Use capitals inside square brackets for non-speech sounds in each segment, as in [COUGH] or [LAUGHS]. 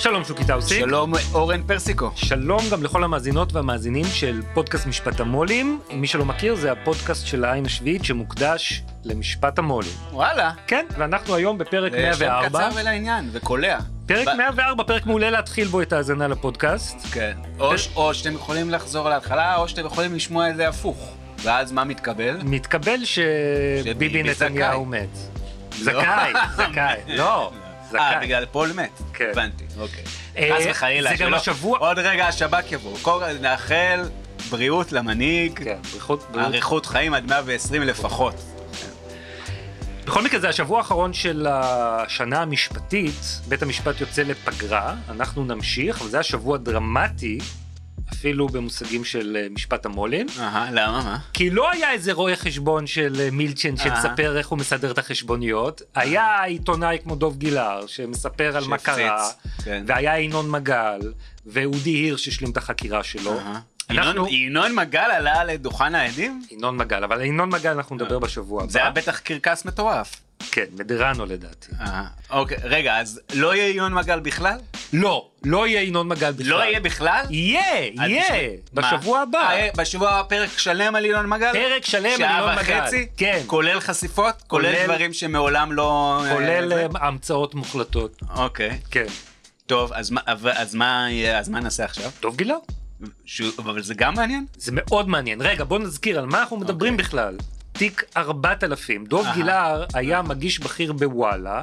שלום שוקי טאוסי. שלום אורן פרסיקו. שלום גם לכל המאזינות והמאזינים של פודקאסט משפט המו"לים. מי שלא מכיר זה הפודקאסט של העין השביעית שמוקדש למשפט המו"לים. וואלה. כן, ואנחנו היום בפרק זה שם 104. קצר ולעניין, וקולע. פרק ב- 104, פרק מעולה להתחיל בו את ההאזנה לפודקאסט. כן. או, ש- או שאתם יכולים לחזור להתחלה, או שאתם יכולים לשמוע את זה הפוך. ואז מה מתקבל? מתקבל שביבי נתניהו. מת. זכאי, זכאי, לא, [LAUGHS] אה, זכאי. בגלל פול מת. כן. הבנתי, אוקיי. אה, חס וחלילה. זה גם השבוע- עוד רגע השב"כ יבוא. כל- נאחל בריאות למנהיג, כן, בריאות. אריכות חיים עד 120 לפחות. בכל מקרה זה השבוע האחרון של השנה המשפטית, בית המשפט יוצא לפגרה, אנחנו נמשיך, אבל זה השבוע דרמטי, אפילו במושגים של אה, משפט המו"לים, אהה, למה, מה? כי לא היה איזה רואה חשבון של אה, מילצ'ן אה. שמספר איך הוא מסדר את החשבוניות, היה עיתונאי כמו דוב גילהר שמספר על מה קרה, כן. והיה ינון מגל, ואודי הירש השלים את החקירה שלו. אנחנו- ינון- ינון מגל עלה לדוכן העדים? ינון מגל, אבל ינון מגל אנחנו נדבר בשבוע הבא. זה היה בטח קרקס מטורף. כן, מדרנו לדעתי. אה, אוקיי, רגע, אז לא יהיה ינון מגל בכלל? לא, לא יהיה ינון מגל בכלל. לא יהיה בכלל? יהיה, אז יהיה, מה? בשבוע הבא. אה, יהיה בשבוע הבא פרק שלם על ינון מגל? פרק שלם על שעה ינון מגל. וחצי? כן. כולל חשיפות? כולל כולל- דברים שמעולם לא... אה, כולל? אה, המצאות מוחלטות. אוקיי. כן. טוב, אז מה- אז מה אז מה נעשה עכשיו? טוב גילר. שהוא- אבל זה גם מעניין? זה מאוד מעניין. רגע, בוא נזכיר על מה אנחנו מדברים אוקיי. בכלל. תיק 4000. דוב. גילהר היה מגיש בכיר בוואלה,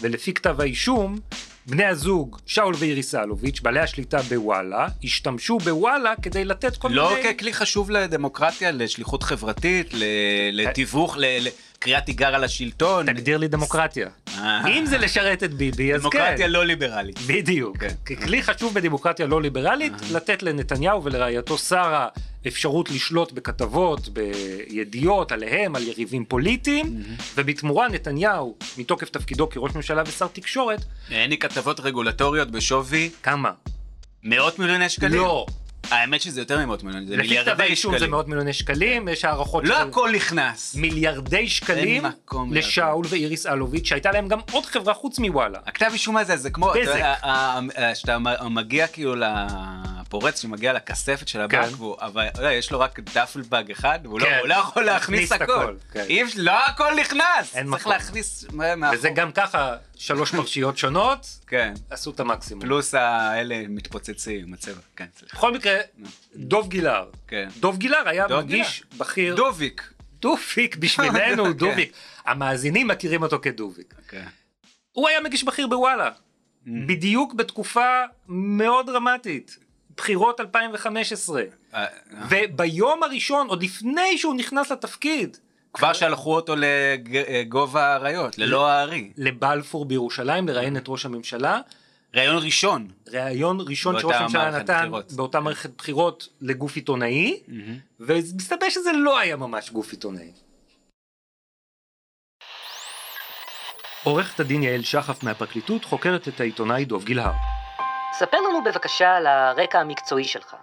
ולפי כתב האישום, בני הזוג שאול ואיריס אלוביץ', בעלי השליטה בוואלה, השתמשו בוואלה כדי לתת כל לא מיני... ככלי חשוב לדמוקרטיה, לשליחות חברתית, ל- לתיווך, ל- לקריאת תיגר על השלטון? תגדיר לי דמוקרטיה. אה. אם זה לשרת את ביבי, אז כן. דמוקרטיה לא ליברלית. בדיוק. כן. ככלי חשוב בדמוקרטיה לא ליברלית, לתת לנתניהו ולרעייתו שרה אפשרות לשלוט בכתבות, בידיעות עליהם, על יריבים פוליטיים, ובתמורה נתניהו, מתוקף תפקידו כראש ממשלה ושר תקשורת, אין לי כתבות רגולטוריות בשווי כמה? מאות מיליוני שקלים. לא. האמת שזה יותר ממאות מיליוני, זה לפי כתב האישום זה שקלים. מאות מיליוני שקלים, יש הערכות לא של הכל נכנס. מיליארדי שקלים לשאול ואיריס אלוביץ', שהייתה להם גם עוד חברה חוץ מוואלה. הכתב אישום הזה זה כמו, בזק. שאתה מגיע כאילו לפורץ שמגיע לכספת של כן. הבנק, והוא- אבל יש לו רק דאפלבאג אחד, והוא לא- כן. לא יכול להכניס הכל. כן. לא הכל נכנס, צריך. להכניס. וזה גם ככה שלוש פרשיות שונות, כן, עשו את המקסימום. פלוס האלה מתפוצצים, הצבע, כן, סליחה. בכל מקרה, דוב גילהר. כן. דוב גילהר היה דוב מגיש בכיר. דוביק. דוביק בשבילנו, [LAUGHS] כן. דוביק. המאזינים מכירים אותו כדוביק. כן. הוא היה מגיש בכיר בוואלה. Mm. בדיוק בתקופה מאוד דרמטית. בחירות 2015. אה, וביום הראשון, עוד לפני שהוא נכנס לתפקיד, כבר שלחו אותו לגובה האריות, ללא הארי. לבלפור בירושלים לראיין את ראש הממשלה. ראיון ראשון. ראיון ראשון שראש הממשלה נתן בחירות. באותה מערכת בחירות לגוף עיתונאי, ומסתבר שזה לא היה ממש גוף עיתונאי. עורכת הדין יעל שחף מהפרקליטות חוקרת את העיתונאי דוב גילהר. ספר לנו בבקשה על הרקע המקצועי שלך.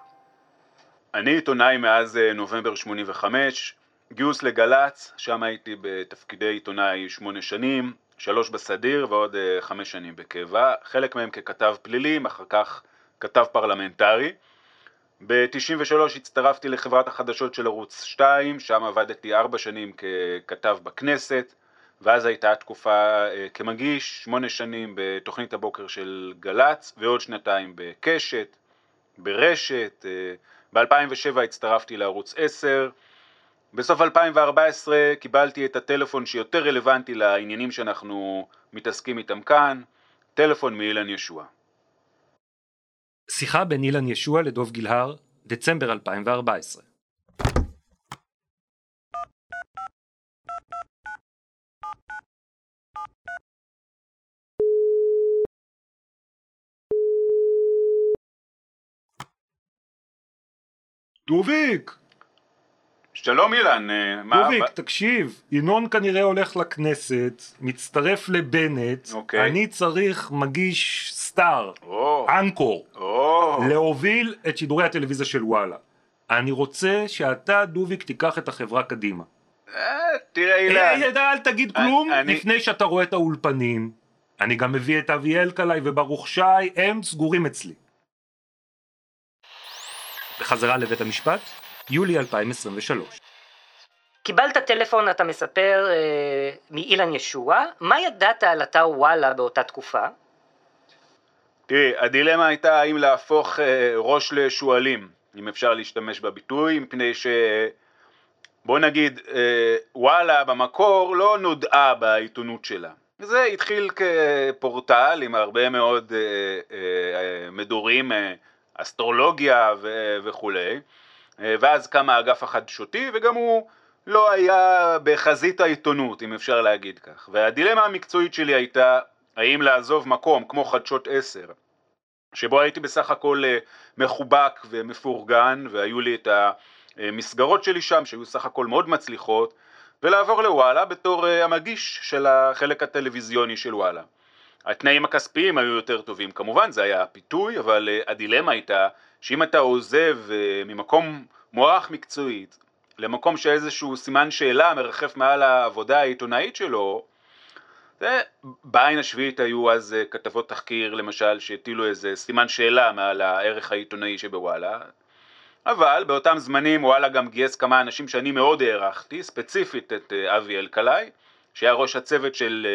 אני עיתונאי מאז אה, נובמבר 85, גיוס לגל"צ, שם הייתי בתפקידי עיתונאי שמונה שנים, שלוש בסדיר ועוד אה, חמש שנים בקבע, חלק מהם ככתב פלילים, אחר כך כתב פרלמנטרי. ב-93 הצטרפתי לחברת החדשות של ערוץ 2, שם עבדתי ארבע שנים ככתב בכנסת, ואז הייתה תקופה אה, כמגיש, שמונה שנים בתוכנית הבוקר של גל"צ, ועוד שנתיים בקשת, ברשת, אה, ב-2007 הצטרפתי לערוץ 10, בסוף 2014 קיבלתי את הטלפון שיותר רלוונטי לעניינים שאנחנו מתעסקים איתם כאן, טלפון מאילן ישוע. שיחה בין אילן ישוע לדוב גילהר, דצמבר 2014. דוביק, שלום אילן, אה, מה... דוביק, תקשיב, ינון כנראה הולך לכנסת, מצטרף לבנט, אוקיי. אני צריך מגיש סטאר, או, אנקור, או, להוביל את שידורי הטלוויזיה של וואלה. אני רוצה שאתה, דוביק, תיקח את החברה קדימה. אה, תראה אילן, אל תגיד כלום אני- לפני שאתה רואה את האולפנים. אני גם מביא את אבי אלקלעי וברוך שי, הם סגורים אצלי. בחזרה לבית המשפט, יולי 2023. קיבלת טלפון, אתה מספר, אה, מאילן ישוע, מה ידעת על אתר וואלה באותה תקופה? תראי, הדילמה הייתה האם להפוך אה, ראש לשועלים, אם אפשר להשתמש בביטוי, מפני ש... בוא נגיד, אה, וואלה במקור לא נודעה בעיתונות שלה. זה התחיל כפורטל עם הרבה מאוד אה, אה, מדורים, אה, אסטרולוגיה ו- וכולי, אה, ואז קם האגף החדשותי וגם הוא לא היה בחזית העיתונות, אם אפשר להגיד כך. והדילמה המקצועית שלי הייתה האם לעזוב מקום כמו חדשות 10, שבו הייתי בסך הכל אה, מחובק ומפורגן, והיו לי את המסגרות שלי שם, שהיו סך הכל מאוד מצליחות, ולעבור לוואלה בתור אה, המגיש של החלק הטלוויזיוני של וואלה. התנאים הכספיים היו יותר טובים, כמובן זה היה הפיתוי, אבל אה, הדילמה הייתה שאם אתה עוזב אה, ממקום מוערך מקצועית למקום שאיזשהו סימן שאלה מרחף מעל העבודה העיתונאית שלו, זה, בעין השביעית היו אז אה, כתבות תחקיר למשל שהטילו איזה סימן שאלה מעל הערך העיתונאי שבוואלה. אבל באותם זמנים וואלה גם גייס כמה אנשים שאני מאוד הערכתי, ספציפית את אה, אבי אלקלעי שהיה ראש הצוות של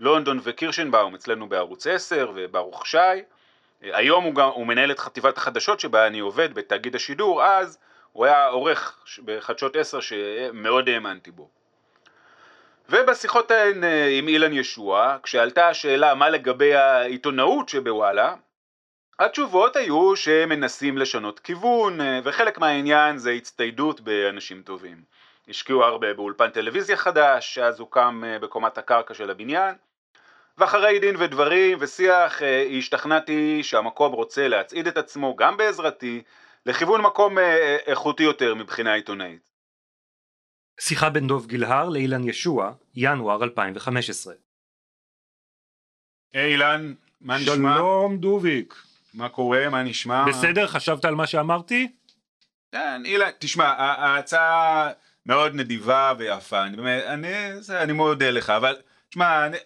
לונדון וקירשנבאום אצלנו בערוץ 10 וברוך שי היום הוא, גם, הוא מנהל את חטיבת החדשות שבה אני עובד בתאגיד השידור, אז הוא היה עורך בחדשות 10 שמאוד האמנתי בו. ובשיחות ההן אה, עם אילן ישוע, כשעלתה השאלה מה לגבי העיתונאות שבוואלה, התשובות היו שהם מנסים לשנות כיוון, אה, וחלק מהעניין זה הצטיידות באנשים טובים. השקיעו הרבה באולפן טלוויזיה חדש, שאז הוקם אה, בקומת הקרקע של הבניין, ואחרי דין ודברים ושיח אה, השתכנעתי שהמקום רוצה להצעיד את עצמו, גם בעזרתי, לכיוון מקום אה, אה, איכותי יותר מבחינה עיתונאית. שיחה בין דוב גילהר לאילן ישוע, ינואר 2015. היי אילן, מה נשמע? שלום דוביק. מה קורה? מה נשמע? בסדר? חשבת על מה שאמרתי? כן, אילן, תשמע, ההצעה מאוד נדיבה ויפה, אני באמת, אני, זה, אני מאוד מודה לך, אבל, תשמע, אני,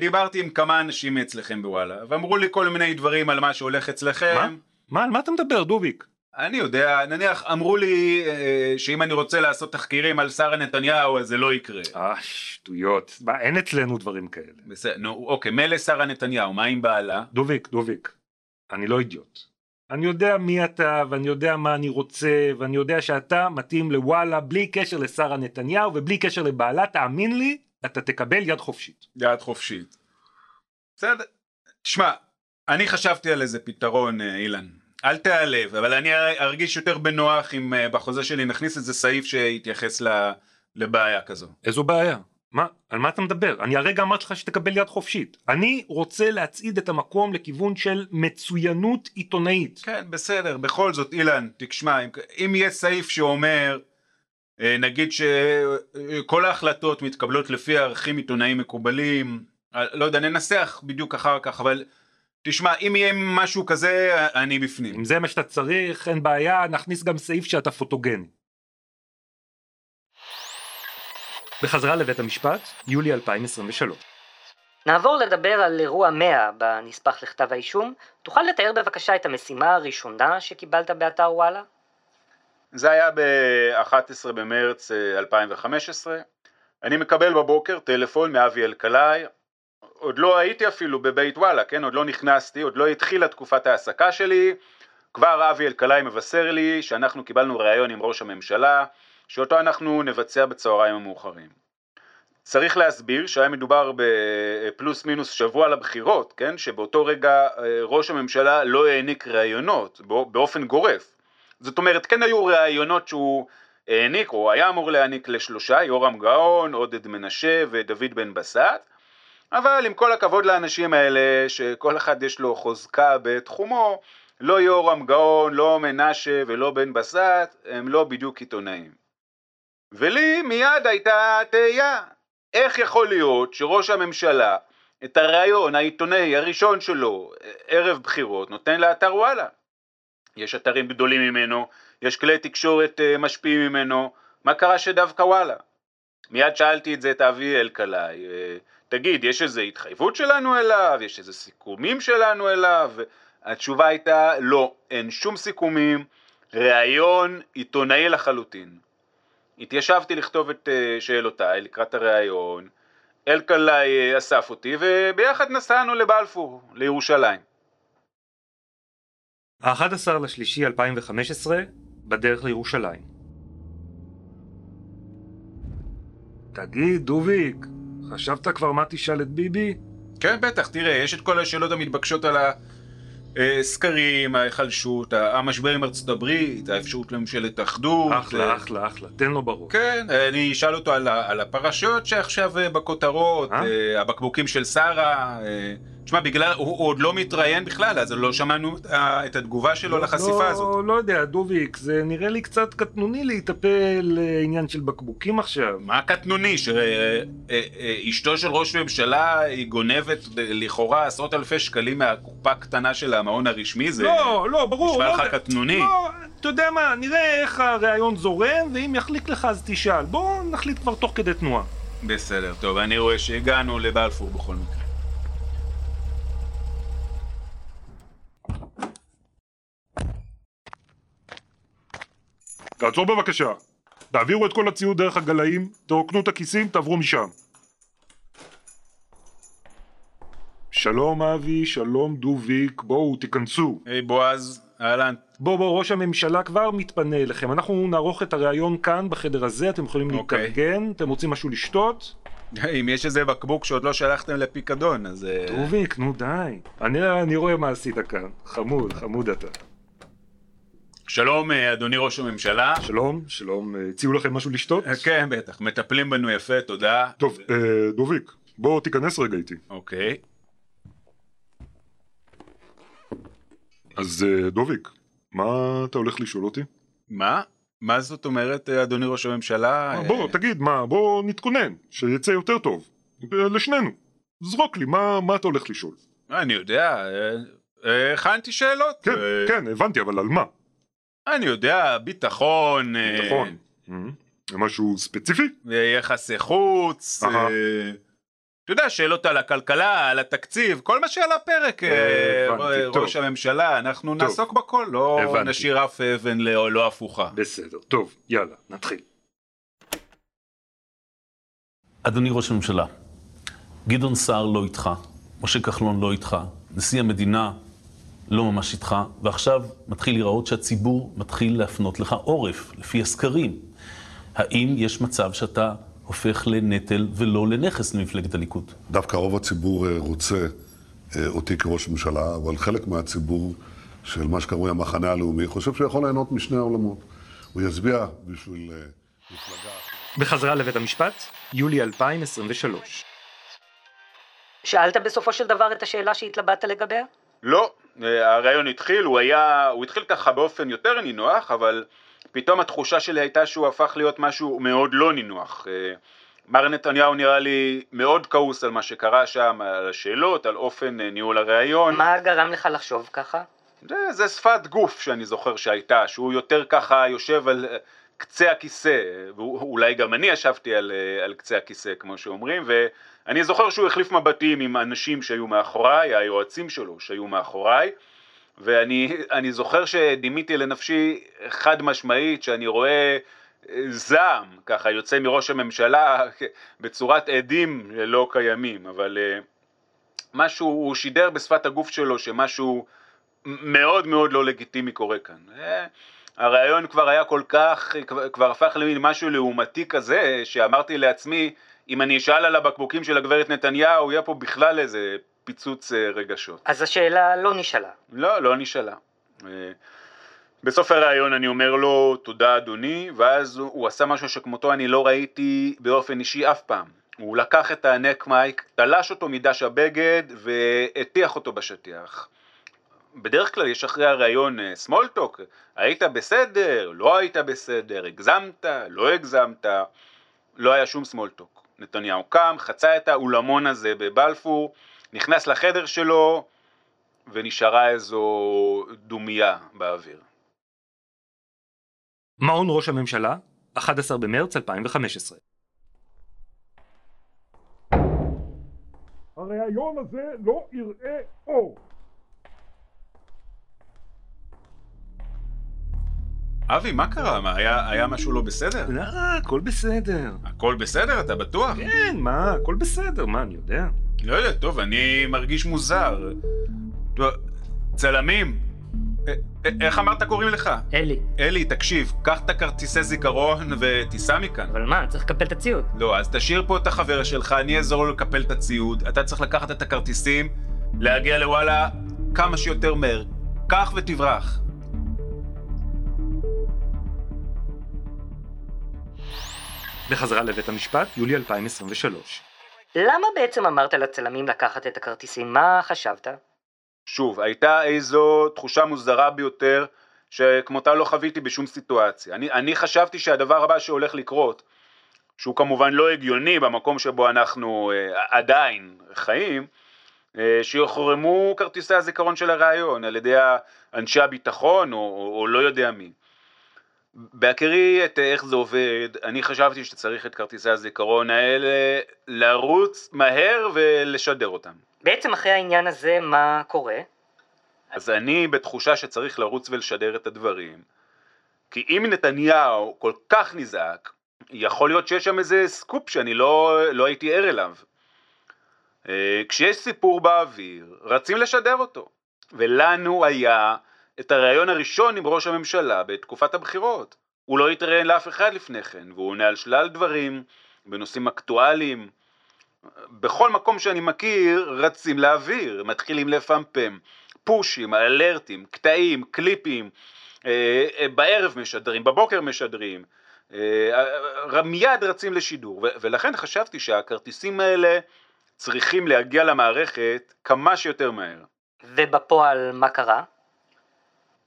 דיברתי עם כמה אנשים אצלכם בוואלה, ואמרו לי כל מיני דברים על מה שהולך אצלכם. מה? מה, על מה אתה מדבר, דוביק? אני יודע, נניח, אמרו לי אה, שאם אני רוצה לעשות תחקירים על שרה נתניהו, אז זה לא יקרה. אה, שטויות. מה, אין אצלנו דברים כאלה. בסדר, נו, אוקיי, מילא שרה נתניהו, מה עם בעלה? דוביק, דוביק, אני לא אידיוט. אני יודע מי אתה, ואני יודע מה אני רוצה, ואני יודע שאתה מתאים לוואלה בלי קשר לשרה נתניהו ובלי קשר לבעלה, תאמין לי, אתה תקבל יד חופשית. יד חופשית. בסדר. תשמע, אני חשבתי על איזה פתרון, אה, אילן. אל תיעלב, אבל אני ארגיש יותר בנוח אם אה, בחוזה שלי נכניס איזה סעיף שיתייחס לבעיה כזו. איזו בעיה? מה? על מה אתה מדבר? אני הרגע אמרתי לך שתקבל יד חופשית. אני רוצה להצעיד את המקום לכיוון של מצוינות עיתונאית. כן, בסדר, בכל זאת, אילן, תשמע, אם, אם יהיה סעיף שאומר, נגיד שכל ההחלטות מתקבלות לפי ערכים עיתונאיים מקובלים, אה, לא יודע, ננסח בדיוק אחר כך, אבל תשמע, אם יהיה משהו כזה, אה, אני בפנים. אם זה מה שאתה צריך, אין בעיה, נכניס גם סעיף שאתה פוטוגני. בחזרה לבית המשפט, יולי 2023. נעבור לדבר על אירוע 100 בנספח לכתב האישום. תוכל לתאר בבקשה את המשימה הראשונה שקיבלת באתר וואלה? זה היה ב-11 במרץ אה, 2015. אני מקבל בבוקר טלפון מאבי אלקלעי, עוד לא הייתי אפילו בבית וואלה, כן? עוד לא נכנסתי, עוד לא התחילה תקופת ההעסקה שלי. כבר אבי אלקלעי מבשר לי שאנחנו קיבלנו ראיון עם ראש הממשלה, שאותו אנחנו נבצע בצהריים המאוחרים. צריך להסביר שהיה מדובר בפלוס מינוס שבוע לבחירות, כן? שבאותו רגע אה, ראש הממשלה לא העניק ראיונות באופן גורף. זאת אומרת, כן היו ראיונות שהוא העניק, או היה אמור להעניק לשלושה, יורם גאון, עודד מנשה ודוד בן בסט, אבל עם כל הכבוד לאנשים האלה, שכל אחד יש לו חוזקה בתחומו, לא יורם גאון, לא מנשה ולא בן בסט, הם לא בדיוק עיתונאים. ולי מיד הייתה תהייה, איך יכול להיות שראש הממשלה את הריאיון העיתונאי הראשון שלו ערב בחירות נותן לאתר וואלה? יש אתרים גדולים ממנו, יש כלי תקשורת אה, משפיעים ממנו, מה קרה שדווקא וואלה? מיד שאלתי את זה את אבי אלקלעי, אה, תגיד, יש איזו התחייבות שלנו אליו? יש איזה סיכומים שלנו אליו? התשובה הייתה לא, אין שום סיכומים, ראיון עיתונאי לחלוטין. התיישבתי לכתוב את אה, שאלותיי לקראת הראיון, אלקלעי אסף אותי וביחד נסענו לבלפור, לירושלים. ה-11 לשלישי 2015, בדרך לירושלים. תגיד, דוביק, חשבת כבר מה תשאל את ביבי? כן, בטח, תראה, יש את כל השאלות המתבקשות על הסקרים, ההיחלשות, המשבר עם ארצות הברית, האפשרות לממשלת אחדות. אחלה, אה, אחלה, אחלה, תן לו בראש. כן, אני אשאל אותו על, על הפרשיות שעכשיו אה, בכותרות, אה? אה, הבקבוקים של שרה. אה, תשמע, בגלל, הוא, הוא עוד לא מתראיין בכלל, אז לא שמענו את, ה- את התגובה שלו לחשיפה לא, הזאת. לא יודע, דוביק, זה נראה לי קצת קטנוני להיטפל לעניין של בקבוקים עכשיו. מה קטנוני, שאשתו של ראש ממשלה היא גונבת אה, לכאורה עשרות אלפי שקלים מהקופה הקטנה של המעון הרשמי, זה לא, לא, ברור. נשמע לא לך יודע. קטנוני? לא, אתה יודע מה, נראה איך הרעיון זורם, ואם יחליק לך אז תשאל. בוא נחליט כבר תוך כדי תנועה. בסדר, טוב, אני רואה שהגענו לבלפור בכל מקרה. תעצור בבקשה. תעבירו את כל הציוד דרך הגלאים, תרוקנו את הכיסים, תעברו משם. שלום אבי, שלום דוביק, בואו תיכנסו. היי בועז, אהלן. בוא, בוא, ראש הממשלה כבר מתפנה אליכם. אנחנו נערוך את הראיון כאן, בחדר הזה, אתם יכולים אוקיי. להתארגן, אתם רוצים משהו לשתות? אם יש איזה בקבוק שעוד לא שלחתם לפיקדון, אז... אה, דוביק, נו די. אני, אני רואה מה עשית כאן. חמוד, חמוד אתה. שלום, אה, אדוני ראש הממשלה. שלום, שלום, אה, הציעו לכם משהו לשתות? אה, כן, בטח, מטפלים בנו יפה, תודה. טוב, דוביק, בוא תיכנס רגע איתי. אוקיי. אז דוביק, מה אתה הולך לשאול אותי? מה? מה זאת אומרת, אדוני ראש הממשלה? בוא, תגיד, מה, בוא נתכונן, שיצא יותר טוב. לשנינו. זרוק לי, מה, מה אתה הולך לשאול? אני יודע, הכנתי שאלות. כן, כן, הבנתי, אבל על מה? אני יודע, ביטחון. אה, נכון. אה, משהו ספציפי? אה, יחסי חוץ. אה, אתה יודע, שאלות על הכלכלה, על התקציב, כל מה שעל הפרק. ראש הממשלה, אנחנו. נעסוק בכל, לא. נשאיר אף אבן לא לא הפוכה. בסדר, טוב, יאללה, נתחיל. אדוני ראש הממשלה, גדעון סער לא איתך, משה כחלון לא איתך, נשיא המדינה לא ממש איתך, ועכשיו מתחיל להיראות שהציבור מתחיל להפנות לך עורף, לפי הסקרים. האם יש מצב שאתה הופך לנטל ולא לנכס למפלגת הליכוד? דווקא רוב הציבור אה, רוצה אה, אותי כראש ממשלה, אבל חלק מהציבור של מה שקרוי המחנה הלאומי חושב שהוא יכול ליהנות משני העולמות. הוא יצביע בשביל אה, מפלגה... בחזרה לבית המשפט, יולי 2023. שאלת בסופו של דבר את השאלה שהתלבטת לגביה? לא, הרעיון התחיל, הוא היה, הוא התחיל ככה באופן יותר נינוח, אבל פתאום התחושה שלי הייתה שהוא הפך להיות משהו מאוד לא נינוח. אה, מר נתניהו נראה לי מאוד כעוס על מה שקרה שם, על השאלות, על אופן אה, ניהול הרעיון. מה גרם לך לחשוב ככה? זה, זה שפת גוף שאני זוכר שהייתה, שהוא יותר ככה יושב על קצה הכיסא, ואולי גם אני ישבתי על, אה, על קצה הכיסא כמו שאומרים, ואני זוכר שהוא החליף מבטים עם אנשים שהיו מאחוריי, היועצים שלו שהיו מאחוריי, ואני אני זוכר שדימיתי לנפשי חד משמעית שאני רואה אה, זעם ככה יוצא מראש הממשלה [LAUGHS] בצורת עדים לא קיימים, אבל אה, משהו, הוא שידר בשפת הגוף שלו שמשהו מאוד מאוד לא לגיטימי קורה כאן. הרעיון כבר היה כל כך, כבר, הפך למין משהו לעומתי כזה, שאמרתי לעצמי, אם אני אשאל על הבקבוקים של הגברת נתניהו, יהיה פה בכלל איזה פיצוץ אה, רגשות. אז השאלה לא נשאלה. לא, לא נשאלה. אה, בסוף הראיון אני אומר לו, תודה אדוני, ואז הוא עשה משהו שכמותו אני לא ראיתי באופן אישי אף פעם. הוא לקח את הנק מייק, תלש אותו מדש הבגד והטיח אותו בשטיח. בדרך כלל יש אחרי הראיון סמולטוק, היית בסדר, לא היית בסדר, הגזמת, לא הגזמת, לא היה שום סמולטוק. נתניהו קם, חצה את האולמון הזה בבלפור, נכנס לחדר שלו ונשארה איזו דומייה באוויר. מעון ראש הממשלה, 11 במרץ 2015 הרעיון הזה לא יראה אור. אבי, מה קרה? מה, היה, היה משהו לא בסדר? לא, הכל בסדר. הכל בסדר, אתה בטוח? כן, מה, הכל בסדר, מה, אני יודע. לא יודע, טוב, אני מרגיש מוזר. טוב, צלמים, א- א- איך אמרת קוראים לך? אלי, אלי, תקשיב, קח את הכרטיסי זיכרון ותיסע מכאן. אבל מה, צריך לקפל את הציוד. לא, אז תשאיר פה את החבר שלך, אני אעזור לו לקפל את הציוד. אתה צריך לקחת את הכרטיסים, להגיע לוואלה כמה שיותר מהר. קח ותברח. בחזרה לבית המשפט, יולי 2023 למה בעצם אמרת לצלמים לקחת את הכרטיסים? מה חשבת? שוב, הייתה איזו תחושה מוזרה ביותר שכמותה לא חוויתי בשום סיטואציה. אני, אני חשבתי שהדבר הבא שהולך לקרות, שהוא כמובן לא הגיוני במקום שבו אנחנו אה, עדיין חיים, אה, שיוחרמו כרטיסי הזיכרון של הראיון על ידי אנשי הביטחון או, או, או לא יודע מי. בהכירי את איך זה עובד, אני חשבתי שצריך את כרטיסי הזיכרון האלה לרוץ מהר ולשדר אותם. בעצם אחרי העניין הזה, מה קורה? אז אני בתחושה שצריך לרוץ ולשדר את הדברים, כי אם נתניהו כל כך נזעק, יכול להיות שיש שם איזה סקופ שאני לא, לא הייתי ער אליו. אה, כשיש סיפור באוויר, רצים לשדר אותו. ולנו היה את הריאיון הראשון עם ראש הממשלה בתקופת הבחירות. הוא לא התראיין לאף אחד לפני כן, והוא עונה על שלל דברים בנושאים אקטואליים. בכל מקום שאני מכיר רצים לאוויר, מתחילים לפמפם, פושים, אלרטים, קטעים, קליפים, אה, אה, בערב משדרים, בבוקר משדרים, אה, מיד רצים לשידור, ולכן חשבתי שהכרטיסים האלה צריכים להגיע למערכת כמה שיותר מהר. ובפועל, מה קרה?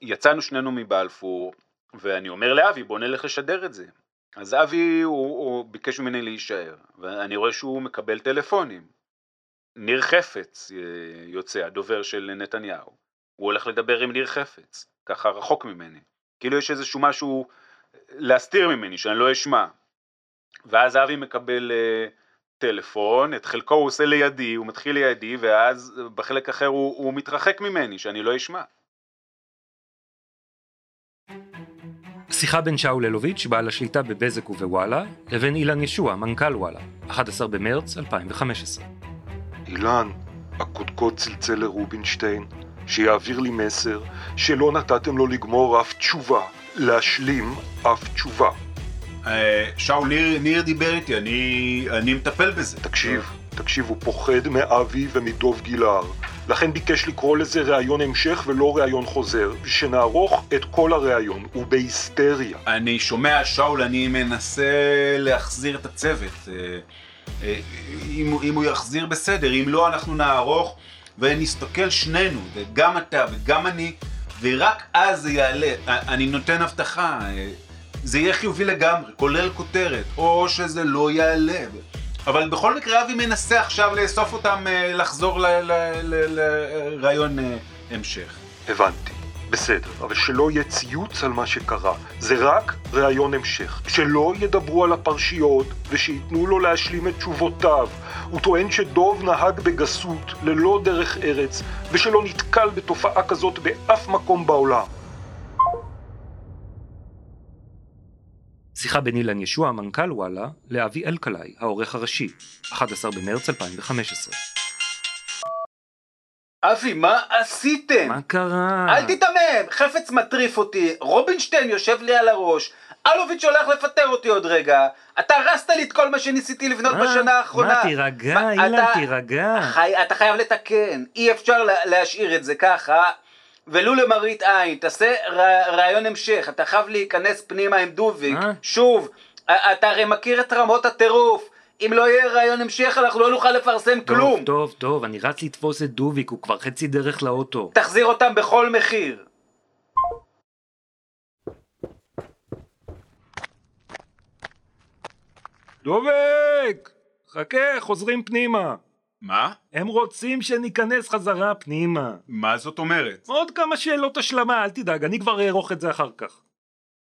יצאנו שנינו מבלפור, ואני אומר לאבי בוא נלך לשדר את זה. אז אבי הוא, הוא ביקש ממני להישאר, ואני רואה שהוא מקבל טלפונים. ניר חפץ אה, יוצא, הדובר של נתניהו. הוא הולך לדבר עם ניר חפץ, ככה רחוק ממני. כאילו יש איזשהו משהו להסתיר ממני, שאני לא אשמע. ואז אבי מקבל אה, טלפון, את חלקו הוא עושה לידי, הוא מתחיל לידי, ואז בחלק אחר הוא, הוא מתרחק ממני, שאני לא אשמע. שיחה בין שאול אלוביץ', בעל השליטה בבזק ובוואלה, לבין אילן ישוע, מנכ"ל וואלה, 11 במרץ 2015. אילן, הקודקוד צלצל לרובינשטיין, שיעביר לי מסר שלא נתתם לו לגמור אף תשובה, להשלים אף תשובה. אה, שאול, ניר, ניר דיבר איתי, אני, אני מטפל בזה. תקשיב, תקשיב, הוא פוחד מאבי ומדוב גילהר. לכן ביקש לקרוא לזה ראיון המשך ולא ראיון חוזר, ושנערוך את כל הראיון, הוא בהיסטריה. אני שומע, שאול, אני מנסה להחזיר את הצוות. אה, אה, אם, אם הוא יחזיר בסדר, אם לא, אנחנו נערוך ונסתכל שנינו, וגם אתה וגם אני, ורק אז זה יעלה. אה, אני נותן הבטחה, זה יהיה חיובי לגמרי, כולל כותרת, או שזה לא יעלה. אבל בכל מקרה אבי מנסה עכשיו לאסוף אותם, אה, לחזור לרעיון אה, המשך. הבנתי, בסדר, אבל שלא יהיה ציוץ על מה שקרה, זה רק ראיון המשך. שלא ידברו על הפרשיות ושייתנו לו להשלים את תשובותיו. הוא טוען שדוב נהג בגסות, ללא דרך ארץ, ושלא נתקל בתופעה כזאת באף מקום בעולם. שיחה בין אילן ישוע, מנכ"ל וואלה, לאבי אלקלעי, העורך הראשי, 11 במרץ 2015. אבי, מה עשיתם? מה קרה? אל תיתמם, חפץ מטריף אותי, רובינשטיין יושב לי על הראש, אלוביץ' הולך לפטר אותי עוד רגע, אתה הרסת לי את כל מה שניסיתי לבנות מה? בשנה האחרונה. מה, תירגע, מה, אילן, אתה- תירגע. חי, אתה חייב לתקן, אי אפשר לה, להשאיר את זה ככה, ולו למראית עין, תעשה ר, רעיון המשך, אתה חייב להיכנס פנימה עם דוביק? שוב, אתה הרי מכיר את רמות הטירוף, אם לא יהיה רעיון המשך אנחנו לא נוכל לפרסם כלום. טוב, טוב, טוב, אני רץ לתפוס את דוביק, הוא כבר חצי דרך לאוטו. תחזיר אותם בכל מחיר. דוביק! חכה, חוזרים פנימה. מה? הם רוצים שניכנס חזרה פנימה. מה זאת אומרת? עוד כמה שאלות השלמה, אל תדאג, אני כבר אערוך את זה אחר כך.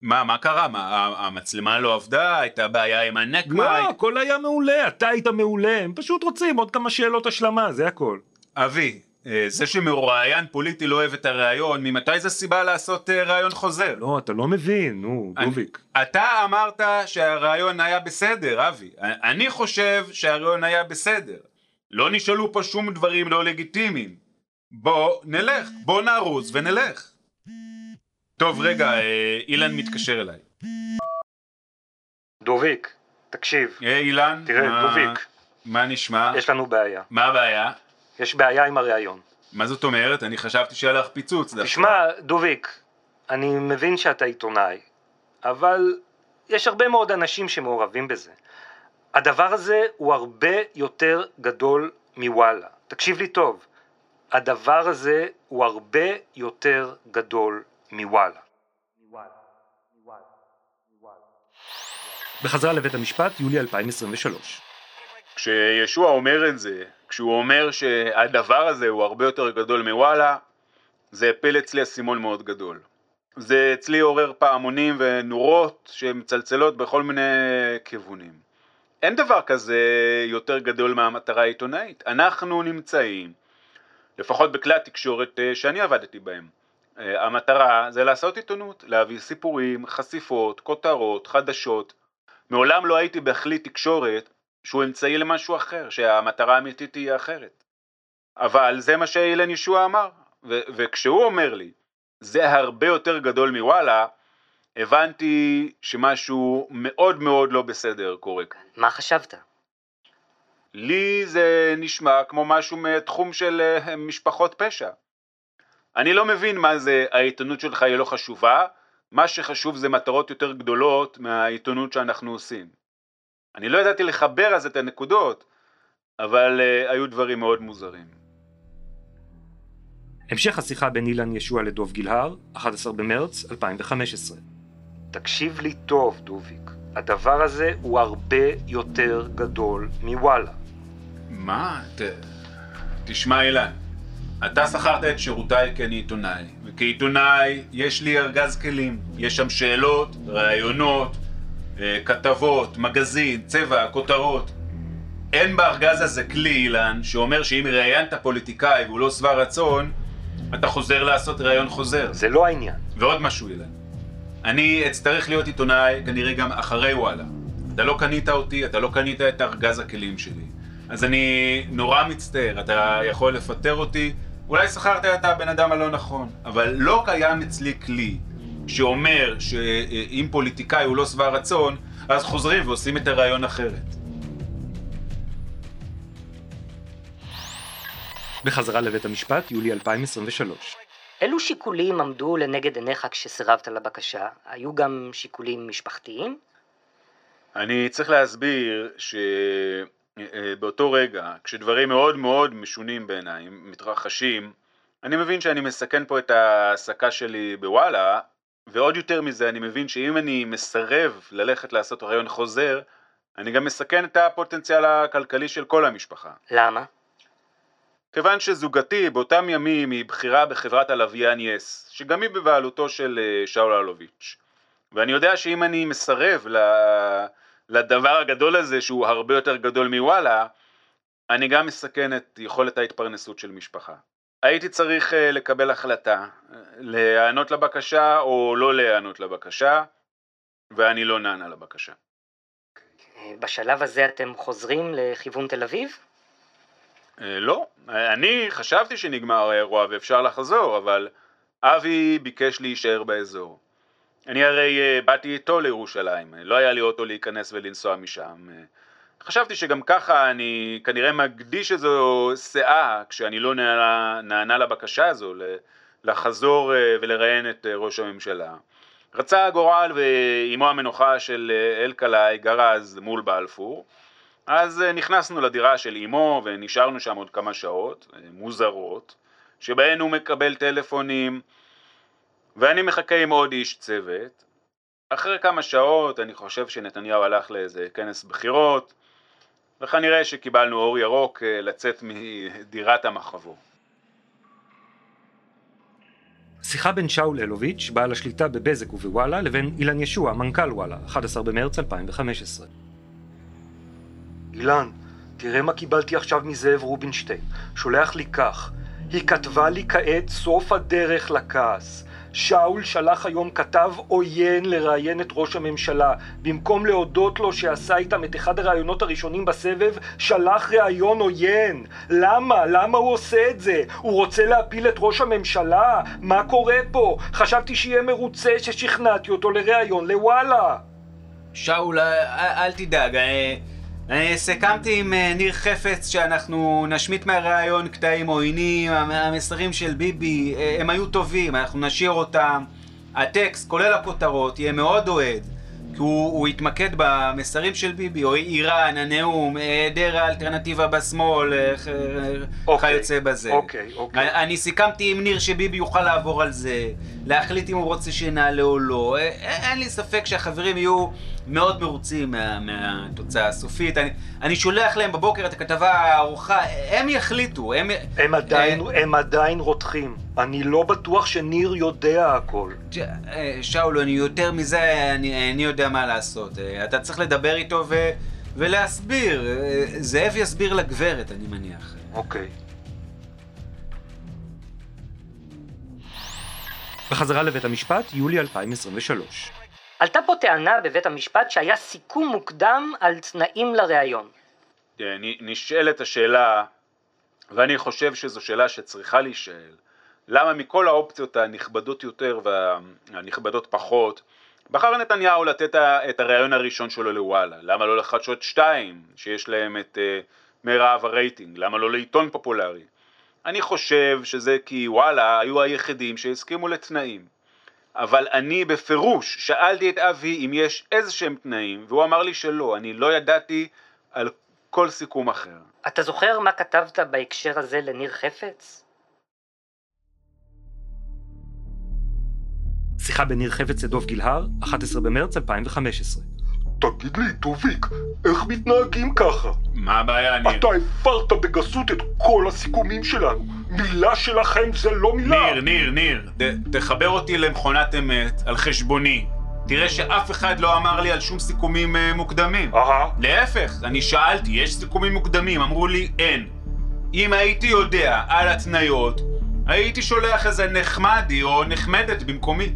מה, מה קרה? מה, המצלמה לא עבדה? הייתה בעיה עם הנקמה? לא, הכל היה מעולה, אתה היית מעולה, הם פשוט רוצים עוד כמה שאלות השלמה, זה הכל. אבי, אה, זה שמרואיין פוליטי לא אוהב את הראיון, ממתי זה סיבה לעשות אה, ראיון חוזר? לא, אתה לא מבין, נו, דוביק. אתה אמרת שהראיון היה בסדר, אבי. אני חושב שהראיון היה בסדר. לא נשאלו פה שום דברים לא לגיטימיים. בוא נלך, בוא נרוץ ונלך. טוב, רגע, אה, אילן מתקשר אליי. דוביק, תקשיב, היי אילן, תראה, מה- דוביק. מה נשמע? יש לנו בעיה. מה הבעיה? יש בעיה עם הראיון. מה זאת אומרת? אני חשבתי שהיה לך פיצוץ דווקא. תשמע, דוביק, אני מבין שאתה עיתונאי, אבל יש הרבה מאוד אנשים שמעורבים בזה. הדבר הזה הוא הרבה יותר גדול מוואלה. תקשיב לי טוב, הדבר הזה הוא הרבה יותר גדול מוואלה. בחזרה לבית המשפט, יולי 2023. כשישוע אומר את זה, כשהוא אומר שהדבר הזה הוא הרבה יותר גדול מוואלה, זה הפל אצלי אסימון מאוד גדול. זה אצלי עורר פעמונים ונורות שמצלצלות בכל מיני כיוונים. אין דבר כזה יותר גדול מהמטרה העיתונאית. אנחנו נמצאים, לפחות בכלי התקשורת אה, שאני עבדתי בהם. אה, המטרה זה לעשות עיתונות, להביא סיפורים, חשיפות, כותרות, חדשות. מעולם לא הייתי בכלי תקשורת שהוא אמצעי למשהו אחר, שהמטרה האמיתית תהיה אחרת. אבל זה מה שאילן ישוע אמר, וכשהוא אומר לי, זה הרבה יותר גדול מוואלה, הבנתי שמשהו מאוד מאוד לא בסדר קורה כאן. מה חשבת? לי זה נשמע כמו משהו מתחום של אה, משפחות פשע. אני לא מבין מה זה העיתונות שלך היא לא חשובה, מה שחשוב זה מטרות יותר גדולות מהעיתונות שאנחנו עושים. אני לא ידעתי לחבר אז את הנקודות, אבל uh, היו דברים מאוד מוזרים. המשך השיחה בין אילן ישוע לדוב גילהר, 11 במרץ 2015. תקשיב לי טוב, דוביק. הדבר הזה הוא הרבה יותר גדול מוואלה. מה? ת... תשמע אילן, אתה שכרת את שירותיי כי אני עיתונאי, וכעיתונאי יש לי ארגז כלים. יש שם שאלות, ראיונות, אה, כתבות, מגזין, צבע, כותרות. אין בארגז הזה כלי, אילן, שאומר שאם ראיינת פוליטיקאי והוא לא שבע רצון, אתה חוזר לעשות ראיון חוזר. זה לא העניין. ועוד משהו, אילן. אני אצטרך להיות עיתונאי כנראה גם אחרי וואלה. אתה לא קנית אותי, אתה לא קנית את ארגז הכלים שלי. אז אני נורא מצטער, אתה יכול לפטר אותי, אולי שכרת את הבן אדם הלא נכון, אבל לא קיים אצלי כלי שאומר שאם פוליטיקאי הוא לא שבע רצון, אז חוזרים ועושים את הרעיון אחרת. בחזרה לבית המשפט, יולי 2023. אילו שיקולים עמדו לנגד עיניך כשסירבת לבקשה? היו גם שיקולים משפחתיים? אני צריך להסביר שבאותו רגע, כשדברים מאוד מאוד משונים בעיניי מתרחשים, אני מבין שאני מסכן פה את ההעסקה שלי בוואלה, ועוד יותר מזה, אני מבין שאם אני מסרב ללכת לעשות רעיון חוזר, אני גם מסכן את הפוטנציאל הכלכלי של כל המשפחה. למה? כיוון שזוגתי באותם ימים היא בכירה בחברת הלוויין יס, שגם היא בבעלותו של אה, שאול אלוביץ'. ואני יודע שאם אני מסרב לדבר הגדול הזה, שהוא הרבה יותר גדול מוואלה, אני גם מסכן את יכולת ההתפרנסות של משפחה. הייתי צריך אה, לקבל החלטה, אה, להיענות לבקשה או לא להיענות לבקשה, ואני לא נענה לבקשה. בשלב הזה אתם חוזרים לכיוון תל אביב? אה, לא, אני חשבתי שנגמר האירוע ואפשר לחזור, אבל אבי ביקש להישאר באזור. אני הרי אה, באתי איתו לירושלים, לא היה לי אוטו להיכנס ולנסוע משם. אה, חשבתי שגם ככה אני כנראה מקדיש איזו סאה כשאני לא נענה, נענה לבקשה הזו לחזור ולראיין את ראש הממשלה. רצה הגורל ואימו המנוחה של אלקלעי גר אז מול בלפור, אז אה, נכנסנו לדירה של אמו ונשארנו שם עוד כמה שעות אה, מוזרות, שבהן הוא מקבל טלפונים ואני מחכה עם עוד איש צוות. אחרי כמה שעות אני חושב שנתניהו הלך לאיזה כנס בחירות וכנראה שקיבלנו אור ירוק אה, לצאת מדירת המחבוא. שיחה בין שאול אלוביץ', בעל השליטה בבזק ובוואלה, לבין אילן ישוע, מנכ"ל וואלה, 11 במרץ 2015. אילן, תראה מה קיבלתי עכשיו מזאב רובינשטיין. שולח לי כך: היא כתבה לי כעת סוף הדרך לכעס. שאול שלח היום כתב עוין לראיין את ראש הממשלה. במקום להודות לו שעשה איתם את אחד הראיונות הראשונים בסבב, שלח ראיון עוין. למה? למה הוא עושה את זה? הוא רוצה להפיל את ראש הממשלה? מה קורה פה? חשבתי שיהיה מרוצה ששכנעתי אותו לראיון לוואלה. שאול, אל, תדאג, אה, סיכמתי עם אה, ניר חפץ שאנחנו נשמיט מהראיון קטעים עוינים, המ- המסרים של ביבי, אה, הם היו טובים, אנחנו נשאיר אותם. הטקסט, כולל הכותרות, יהיה מאוד אוהד. כי הוא, הוא יתמקד במסרים של ביבי, או איראן, הנאום, היעדר האלטרנטיבה בשמאל, אה, ח- אוקיי, כיוצא בזה. אוקיי, אוקיי. אני- אני סיכמתי עם ניר שביבי יוכל לעבור על זה, להחליט אם הוא רוצה שנעלה או לא. אה, אה, אין לי ספק שהחברים יהיו מאוד מרוצים מה, מהתוצאה הסופית. אני, אני שולח להם בבוקר את הכתבה הארוכה, הם יחליטו, הם... הם עדיין, אה, הם עדיין רותחים. אני לא בטוח שניר יודע הכל. ש- אה, שאול, אני יותר מזה, אני, אני יודע מה לעשות. אה, אתה צריך לדבר איתו ו, ולהסביר. אה, זאב יסביר לגברת, אני מניח. אוקיי. בחזרה לבית המשפט, יולי 2023. עלתה פה טענה בבית המשפט שהיה סיכום מוקדם על תנאים לראיון. נשאלת השאלה, ואני חושב שזו שאלה שצריכה להישאל, למה מכל האופציות הנכבדות יותר והנכבדות פחות, בחר נתניהו לתת את הריאיון הראשון שלו לוואלה? למה לא לחדשות שתיים, שיש להם את uh, מירב הרייטינג? למה לא לעיתון פופולרי? אני חושב שזה כי וואלה היו היחידים שהסכימו לתנאים. אבל אני בפירוש שאלתי את אבי אם יש איזה שהם תנאים, והוא אמר לי שלא, אני לא ידעתי על כל סיכום אחר. אתה זוכר מה כתבת בהקשר הזה לניר חפץ? שיחה בין ניר חפץ לדוב גילהר, 11 במרץ 2015. תגיד לי, טוביק, איך מתנהגים ככה? מה הבעיה, ניר? אתה הפרת בגסות את כל הסיכומים שלנו. מילה שלכם זה לא מילה. ניר, ניר, ניר, ת- תחבר אותי למכונת אמת על חשבוני. תראה שאף אחד לא אמר לי על שום סיכומים אה, מוקדמים. אהה, להפך, אני שאלתי, יש סיכומים מוקדמים? אמרו לי, אין. אם הייתי יודע על התניות, הייתי שולח איזה נחמדי או נחמדת במקומי.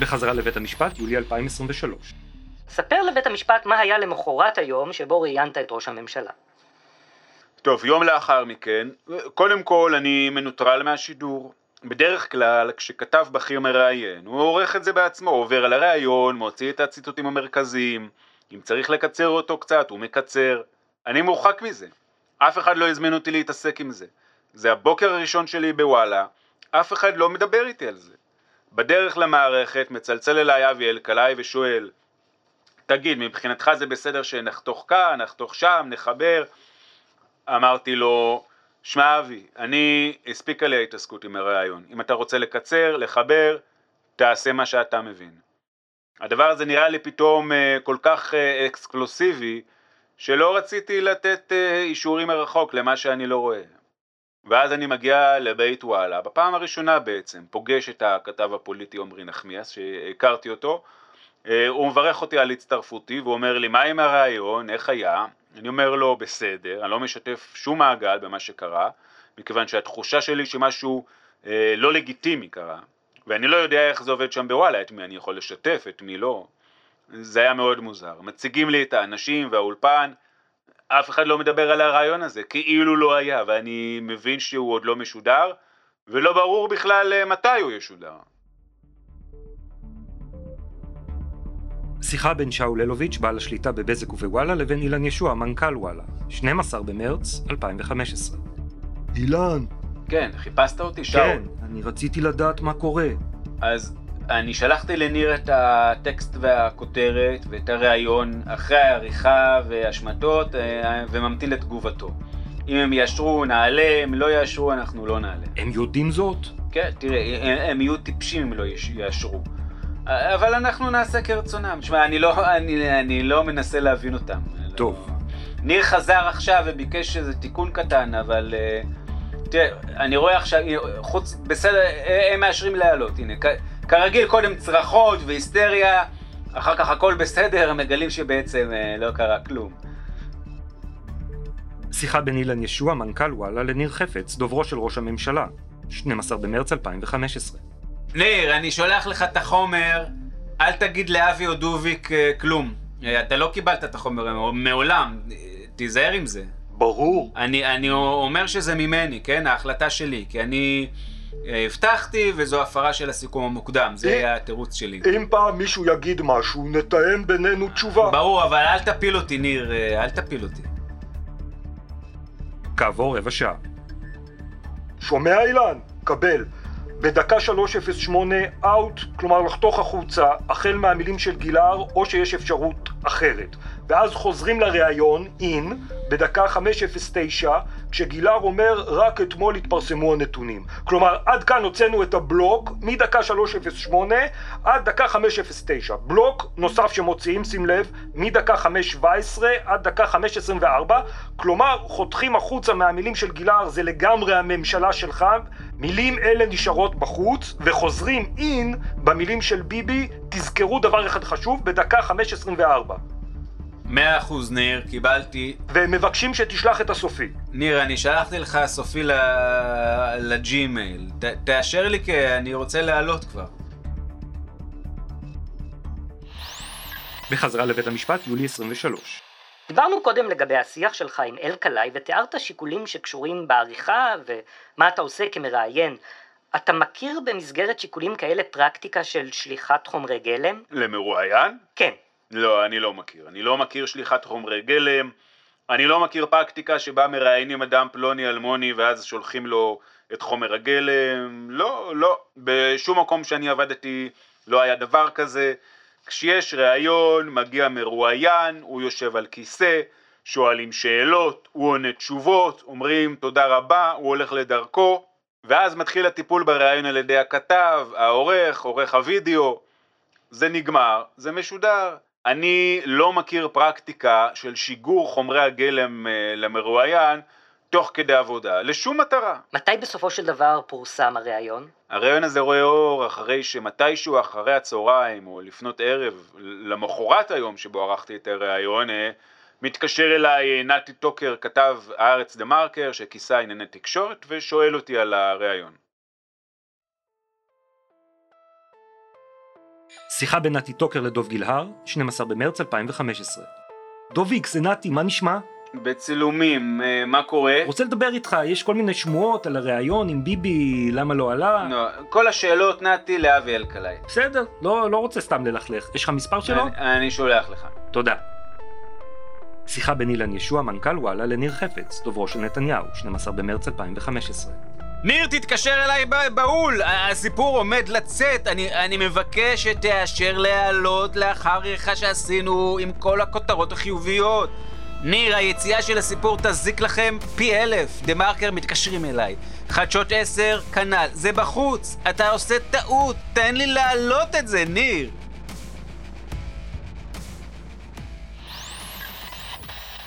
בחזרה לבית המשפט, יולי 2023. ספר לבית המשפט מה היה למחרת היום שבו ראיינת את ראש הממשלה. טוב, יום לאחר מכן, קודם כל אני מנוטרל מהשידור. בדרך כלל, כשכתב בכיר מראיין, הוא עורך את זה בעצמו, עובר על הראיון, מוציא את הציטוטים המרכזיים, אם צריך לקצר אותו קצת, הוא מקצר. אני מורחק מזה. אף אחד לא הזמין אותי להתעסק עם זה. זה הבוקר הראשון שלי בוואלה, אף אחד לא מדבר איתי על זה. בדרך למערכת מצלצל אליי אבי אלקלעי ושואל, תגיד, מבחינתך זה בסדר שנחתוך כאן, נחתוך שם, נחבר? אמרתי לו, שמע אבי, אני, הספיקה לי ההתעסקות עם הרעיון. אם אתה רוצה לקצר, לחבר, תעשה מה שאתה מבין. הדבר הזה נראה לי פתאום אה, כל כך אה, אקסקלוסיבי, שלא רציתי לתת אה, אישורים מרחוק למה שאני לא רואה. ואז אני מגיע לבית וואלה, בפעם הראשונה בעצם, פוגש את הכתב הפוליטי עמרי נחמיאס, שהכרתי אותו, אה, הוא מברך אותי על הצטרפותי, והוא אומר לי, מה עם הרעיון, איך היה? אני אומר לו, בסדר, אני לא משתף שום מעגל במה שקרה, מכיוון שהתחושה שלי שמשהו אה, לא לגיטימי קרה, ואני לא יודע איך זה עובד שם בוואלה, את מי אני יכול לשתף, את מי לא. זה היה מאוד מוזר. מציגים לי את האנשים והאולפן, אף אחד לא מדבר על הרעיון הזה, כאילו לא היה, ואני מבין שהוא עוד לא משודר, ולא ברור בכלל אה, מתי הוא ישודר. שיחה בין שאול אלוביץ', בעל השליטה בבזק ובוואלה, לבין אילן ישוע, מנכ"ל וואלה, 12 במרץ 2015. אילן, כן, חיפשת אותי, שאול. כן, אני רציתי לדעת מה קורה. אז אני שלחתי לניר את הטקסט והכותרת ואת הראיון אחרי העריכה והשמטות אה, וממתין לתגובתו. אם הם יאשרו, נעלה, אם לא יאשרו, אנחנו לא נעלה. הם יודעים זאת? כן, תראה, הם, הם יהיו טיפשים אם לא יאשרו. אבל אנחנו נעשה כרצונם. שמע, אני לא, אני, אני לא מנסה להבין אותם. טוב. ניר חזר עכשיו וביקש איזה תיקון קטן, אבל... Uh, תראה, אני רואה עכשיו, חוץ, בסדר, הם מאשרים להעלות, הנה, כרגיל קודם צרחות והיסטריה, אחר כך הכל בסדר, הם מגלים שבעצם uh, לא קרה כלום. שיחה בין אילן ישוע, מנכ"ל וואלה, לניר חפץ, דוברו של ראש הממשלה, 12 במרץ 2015. ניר, אני שולח לך את החומר, אל תגיד לאבי או דוביק אה, כלום. אה, אתה לא קיבלת את החומר מעולם, תיזהר עם זה. ברור. אני, אני אומר שזה ממני, כן? ההחלטה שלי, כי אני אה, הבטחתי וזו הפרה של הסיכום המוקדם, זה היה התירוץ שלי. אם פעם מישהו יגיד משהו, נתאם בינינו תשובה. ברור, אבל אל תפיל אותי, ניר, אל תפיל אותי. כעבור רבע שעה. שומע אילן? קבל. בדקה 308 אאוט, כלומר לחתוך החוצה, החל מהמילים של גילהר, או שיש אפשרות אחרת. ואז חוזרים לראיון, אין, בדקה 509, כשגילהר אומר, רק אתמול התפרסמו הנתונים. כלומר, עד כאן הוצאנו את הבלוק, מדקה 308 עד דקה 509. בלוק נוסף שמוציאים, שים לב, מדקה 517 עד דקה 524. כלומר, חותכים החוצה מהמילים של גילהר, זה לגמרי הממשלה שלך. מילים אלה נשארות בחוץ, וחוזרים in במילים של ביבי, תזכרו דבר אחד חשוב, בדקה 524. מאה אחוז ניר, קיבלתי. והם מבקשים שתשלח את הסופי. ניר, אני שלחתי לך סופי לג'ימייל. ת, תאשר לי כי אני רוצה לעלות כבר. בחזרה לבית המשפט, יולי 23. דיברנו קודם לגבי השיח שלך עם אלקלעי ותיארת שיקולים שקשורים בעריכה ומה אתה עושה כמראיין. אתה מכיר במסגרת שיקולים כאלה פרקטיקה של שליחת חומרי גלם? למרואיין? כן. לא, אני לא מכיר. אני לא מכיר שליחת חומרי גלם, אני לא מכיר פרקטיקה שבה מראיינים אדם פלוני אלמוני ואז שולחים לו את חומר הגלם. לא, לא. בשום מקום שאני עבדתי לא היה דבר כזה. כשיש ראיון, מגיע מרואיין, הוא יושב על כיסא, שואלים שאלות, הוא עונה תשובות, אומרים תודה רבה, הוא הולך לדרכו, ואז מתחיל הטיפול בראיון על ידי הכתב, העורך, עורך הוידאו, זה נגמר, זה משודר. אני לא מכיר פרקטיקה של שיגור חומרי הגלם אה, למרואיין תוך כדי עבודה, לשום מטרה. מתי בסופו של דבר פורסם הראיון? הראיון הזה רואה אור אחרי שמתישהו אחרי הצהריים או לפנות ערב, למחרת היום שבו ערכתי את הראיון, אה, מתקשר אליי אה, נתי טוקר, כתב הארץ דה מרקר, שכיסה ענייני תקשורת, ושואל אותי על הראיון. שיחה בין נתי טוקר לדוב גילהר, 12 במרץ 2015. דוביק, זה נתי, מה נשמע? בצילומים, אה, מה קורה? רוצה לדבר איתך, יש כל מיני שמועות על הריאיון עם ביבי, למה לא עלה? לא, כל השאלות נתי לאבי אלקלעי. בסדר, לא, לא רוצה סתם ללכלך. יש לך מספר שלו? אני, אני שולח לך. תודה. שיחה בין אילן ישוע, מנכ"ל וואלה, לניר חפץ, דוברו של נתניהו, 12 במרץ 2015. ניר, תתקשר אליי בהול! הסיפור עומד לצאת, אני, אני מבקש שתאשר להעלות לאחר עריכה שעשינו עם כל הכותרות החיוביות. ניר, היציאה של הסיפור תזיק לכם פי אלף. דה מרקר מתקשרים אליי. חדשות עשר, כנ"ל. זה בחוץ. אתה עושה טעות. תן לי להעלות את זה, ניר.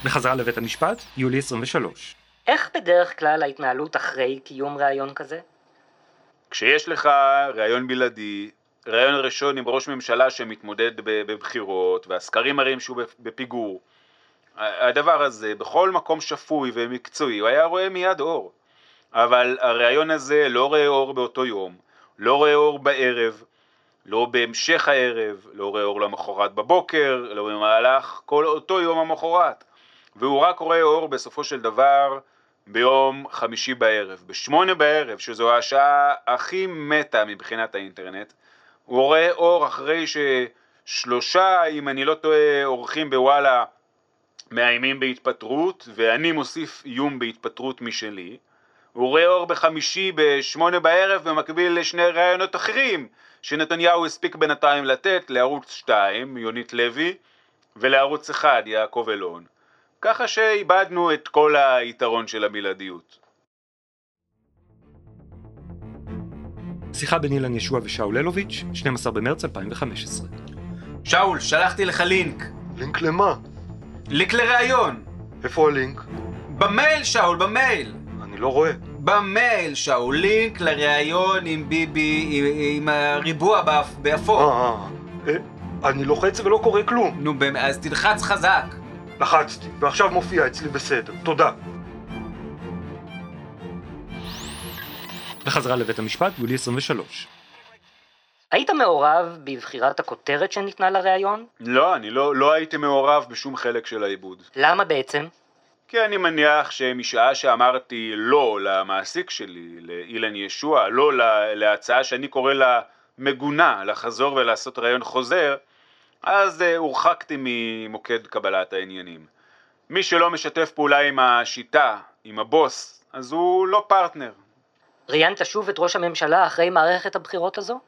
בחזרה לבית המשפט, יולי 23. איך בדרך כלל ההתנהלות אחרי קיום ראיון כזה? כשיש לך ראיון בלעדי, ראיון ראשון עם ראש ממשלה שמתמודד בבחירות, והסקרים מראים שהוא בפיגור, הדבר הזה, בכל מקום שפוי ומקצועי, הוא היה רואה מיד אור. אבל הראיון הזה לא רואה אור באותו יום, לא רואה אור בערב, לא בהמשך הערב, לא רואה אור למחרת בבוקר, לא במהלך כל אותו יום המחרת. והוא רק רואה אור בסופו של דבר ביום חמישי בערב. בשמונה בערב, שזו השעה הכי מתה מבחינת האינטרנט, הוא רואה אור אחרי ששלושה, אם אני לא טועה, אורחים בוואלה מאיימים בהתפטרות, ואני מוסיף איום בהתפטרות משלי. הוא רואה אור בחמישי בשמונה בערב במקביל לשני ראיונות אחרים שנתניהו הספיק בינתיים לתת לערוץ 2, יונית לוי, ולערוץ 1, יעקב אלון. ככה שאיבדנו את כל היתרון של הבלעדיות. שיחה בין אילן ישוע ושאול אלוביץ', 12 במרץ 2015. שאול, שלחתי לך לינק. לינק למה? לינק לראיון. איפה הלינק? במייל, שאול, במייל. אני לא רואה. במייל, שאול, לינק לראיון עם ביבי, עם, עם הריבוע באפ, אה, באפור. אה, אה, אני לוחץ ולא קורה כלום. נו, באמת, אז תלחץ חזק. לחצתי, ועכשיו מופיע אצלי בסדר. תודה. בחזרה לבית המשפט, יולי 23. היית מעורב בבחירת הכותרת שניתנה לראיון? לא, אני לא, לא הייתי מעורב בשום חלק של העיבוד. למה בעצם? כי אני מניח שמשעה שאמרתי לא למעסיק שלי, לאילן ישוע, לא לה- להצעה שאני קורא לה מגונה, לחזור ולעשות ראיון חוזר, אז אה, הורחקתי ממוקד קבלת העניינים. מי שלא משתף פעולה עם השיטה, עם הבוס, אז הוא לא פרטנר. ראיינת שוב את ראש הממשלה אחרי מערכת הבחירות הזו?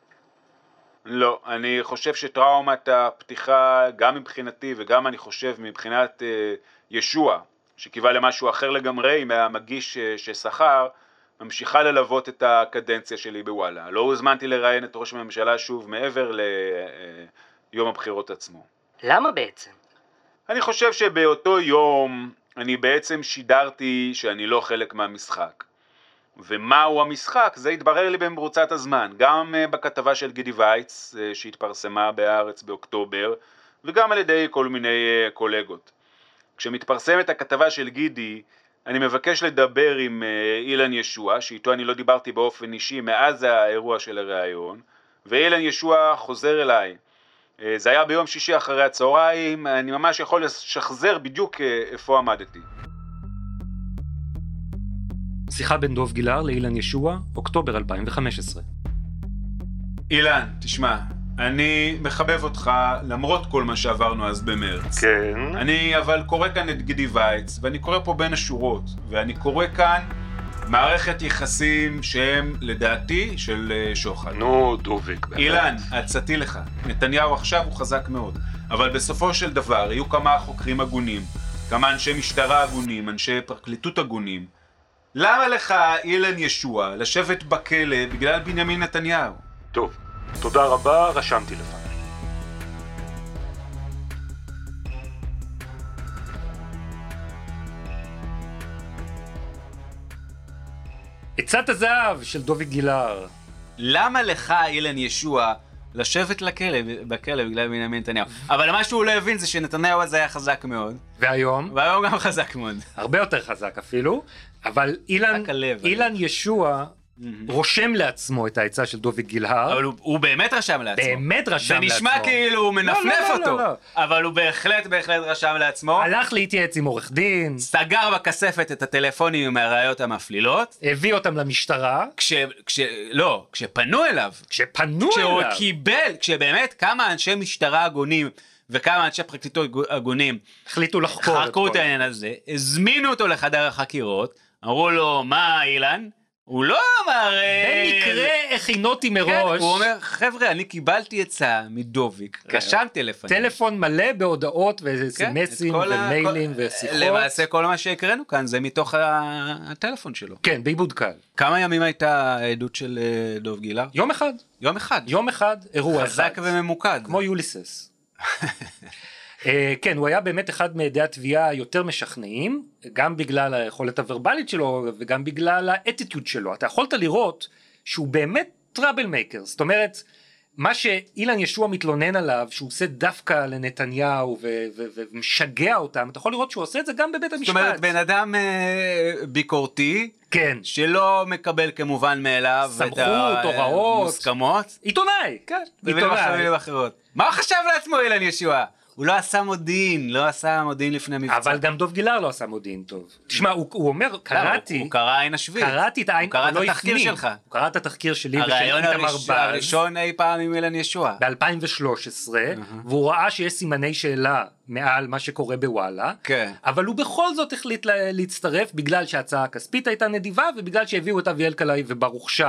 לא, אני חושב שטראומת הפתיחה, גם מבחינתי וגם אני חושב מבחינת אה, ישוע, שקיווה למשהו אחר לגמרי מהמגיש אה, ששכר, ממשיכה ללוות את הקדנציה שלי בוואלה. לא הוזמנתי לראיין את ראש הממשלה שוב מעבר ליום הבחירות עצמו. למה בעצם? אני חושב שבאותו יום אני בעצם שידרתי שאני לא חלק מהמשחק. ומהו המשחק זה התברר לי במרוצת הזמן, גם אה, בכתבה של גידי וייץ אה, שהתפרסמה בהארץ באוקטובר וגם על ידי כל מיני אה, קולגות. כשמתפרסמת הכתבה של גידי אני מבקש לדבר עם אילן ישוע שאיתו אני לא דיברתי באופן אישי מאז האירוע של הראיון ואילן ישוע חוזר אליי זה היה ביום שישי אחרי הצהריים, אני ממש יכול לשחזר בדיוק איפה עמדתי. שיחה בין דוב גילהר לאילן ישוע, אוקטובר 2015. אילן, תשמע, אני מחבב אותך למרות כל מה שעברנו אז במרץ. כן. אני אבל קורא כאן את גידי וייץ, ואני קורא פה בין השורות, ואני קורא כאן מערכת יחסים שהם לדעתי של אה, שוחד. נו, דוביק. באמת. אילן, עצתי לך, נתניהו עכשיו הוא חזק מאוד, אבל בסופו של דבר יהיו כמה חוקרים הגונים, כמה אנשי משטרה הגונים, אנשי פרקליטות הגונים. למה לך, אילן ישוע, לשבת בכלא בגלל בנימין נתניהו? טוב, תודה רבה, רשמתי לפניי. עצת הזהב של דוביק גילהר. למה לך, אילן ישוע, לשבת לכלא, בכלא בגלל בנימין נתניהו? אבל מה שהוא לא הבין זה שנתניהו אז היה חזק מאוד, והיום, והיום גם חזק מאוד. הרבה יותר חזק אפילו, אבל אילן, אילן ישוע רושם לעצמו את העצה של דוביק גילהר. אבל הוא, הוא באמת רשם לעצמו. באמת רשם זה לעצמו. נשמע כאילו הוא מנפנף לא, לא, אותו, לא, לא. אבל הוא בהחלט בהחלט רשם לעצמו. הלך להתייעץ עם עורך דין, סגר בכספת את הטלפונים עם הראיות המפלילות, הביא אותם למשטרה, כש... כש... לא, כשפנו אליו, כשפנו כשהוא אליו. קיבל, כשבאמת כמה אנשי משטרה הגונים וכמה אנשי פרקליטות הגונים החליטו לחקור את את העניין הזה, הזמינו אותו לחדר החקירות, אמרו לו, מה אילן? הוא לא אמר... אה, במקרה הכינותי כן, מראש, הוא אומר, חבר'ה, אני קיבלתי עצה מדוביק, רשמתי לפניי. טלפון מלא בהודעות כן, וסמסים ה- ומיילים כל- ושיחות. למעשה כל מה שהקראנו כאן זה מתוך הטלפון שלו. כן, בעיבוד קל. כמה ימים הייתה העדות של אה, דוב גילהר? יום אחד, יום אחד. יום אחד, אירוע אחד. חזק וממוקד. כמו יוליסס. [LAUGHS] אה, כן, הוא היה באמת אחד מעדי התביעה היותר משכנעים, גם בגלל היכולת הוורבלית שלו וגם בגלל האטיטוד שלו. אתה יכולת לראות שהוא באמת טראבל מייקר, זאת אומרת, מה שאילן ישוע מתלונן עליו, שהוא עושה דווקא לנתניהו ו- ו- ו- ומשגע אותם, אתה יכול לראות שהוא עושה את זה גם בבית המשפט. זאת אומרת, בן אדם אה, ביקורתי, כן, שלא מקבל כמובן מאליו את סמכות, ה- הוראות. מוסכמות. עיתונאי. כן, במילים אחרות. מה הוא חשב לעצמו אילן ישוע? הוא לא עשה מודיעין, לא עשה מודיעין לפני מבצע. אבל גם דוב גילהר לא עשה מודיעין טוב. תשמע, הוא, הוא אומר, למה? קראתי, הוא קרא עין השביעית. קראתי את העין, הוא קרא את לא התחקיר. שלך. הוא קרא את התחקיר שלי ושל איתמר בז הראשון אי פעם עם אילן ישוע. ב-2013, והוא ראה שיש סימני שאלה מעל מה שקורה בוואלה, כן. אבל הוא בכל זאת החליט לה- להצטרף בגלל שההצעה הכספית הייתה נדיבה ובגלל שהביאו את אביאל קלעי וברוך שי.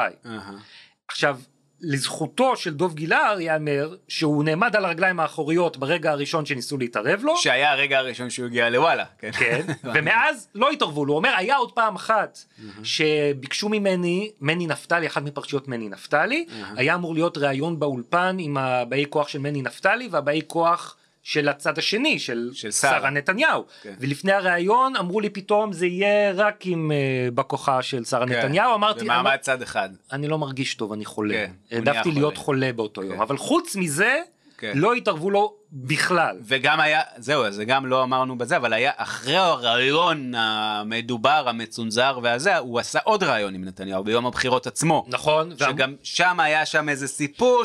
עכשיו, לזכותו של דוב גילהר ייאמר שהוא נעמד על הרגליים האחוריות ברגע הראשון שניסו להתערב לו. שהיה הרגע הראשון שהוא הגיע לוואלה. כן. כן, [LAUGHS] ומאז לא התערבו לו, הוא אומר היה עוד פעם אחת שביקשו ממני, מני נפתלי, אחת מפרשיות מני נפתלי, היה אמור להיות ראיון באולפן עם הבאי כוח של מני נפתלי והבאי כוח של הצד השני, של, של שרה. נתניהו. כן. ולפני הראיון אמרו לי פתאום זה יהיה רק עם uh, בא כוחה של שרה כן. נתניהו, אמרתי, במעמד לא- צד אחד. אני לא מרגיש טוב, אני חולה. כן, העדפתי להיות חולה. באותו יום, כן. אבל חוץ מזה, כן. לא התערבו לו בכלל. וגם היה, זהו, זה גם לא אמרנו בזה, אבל היה אחרי הרעיון המדובר, המצונזר והזה, הוא עשה עוד רעיון עם נתניהו ביום הבחירות עצמו. נכון, שגם שם היה שם איזה סיפור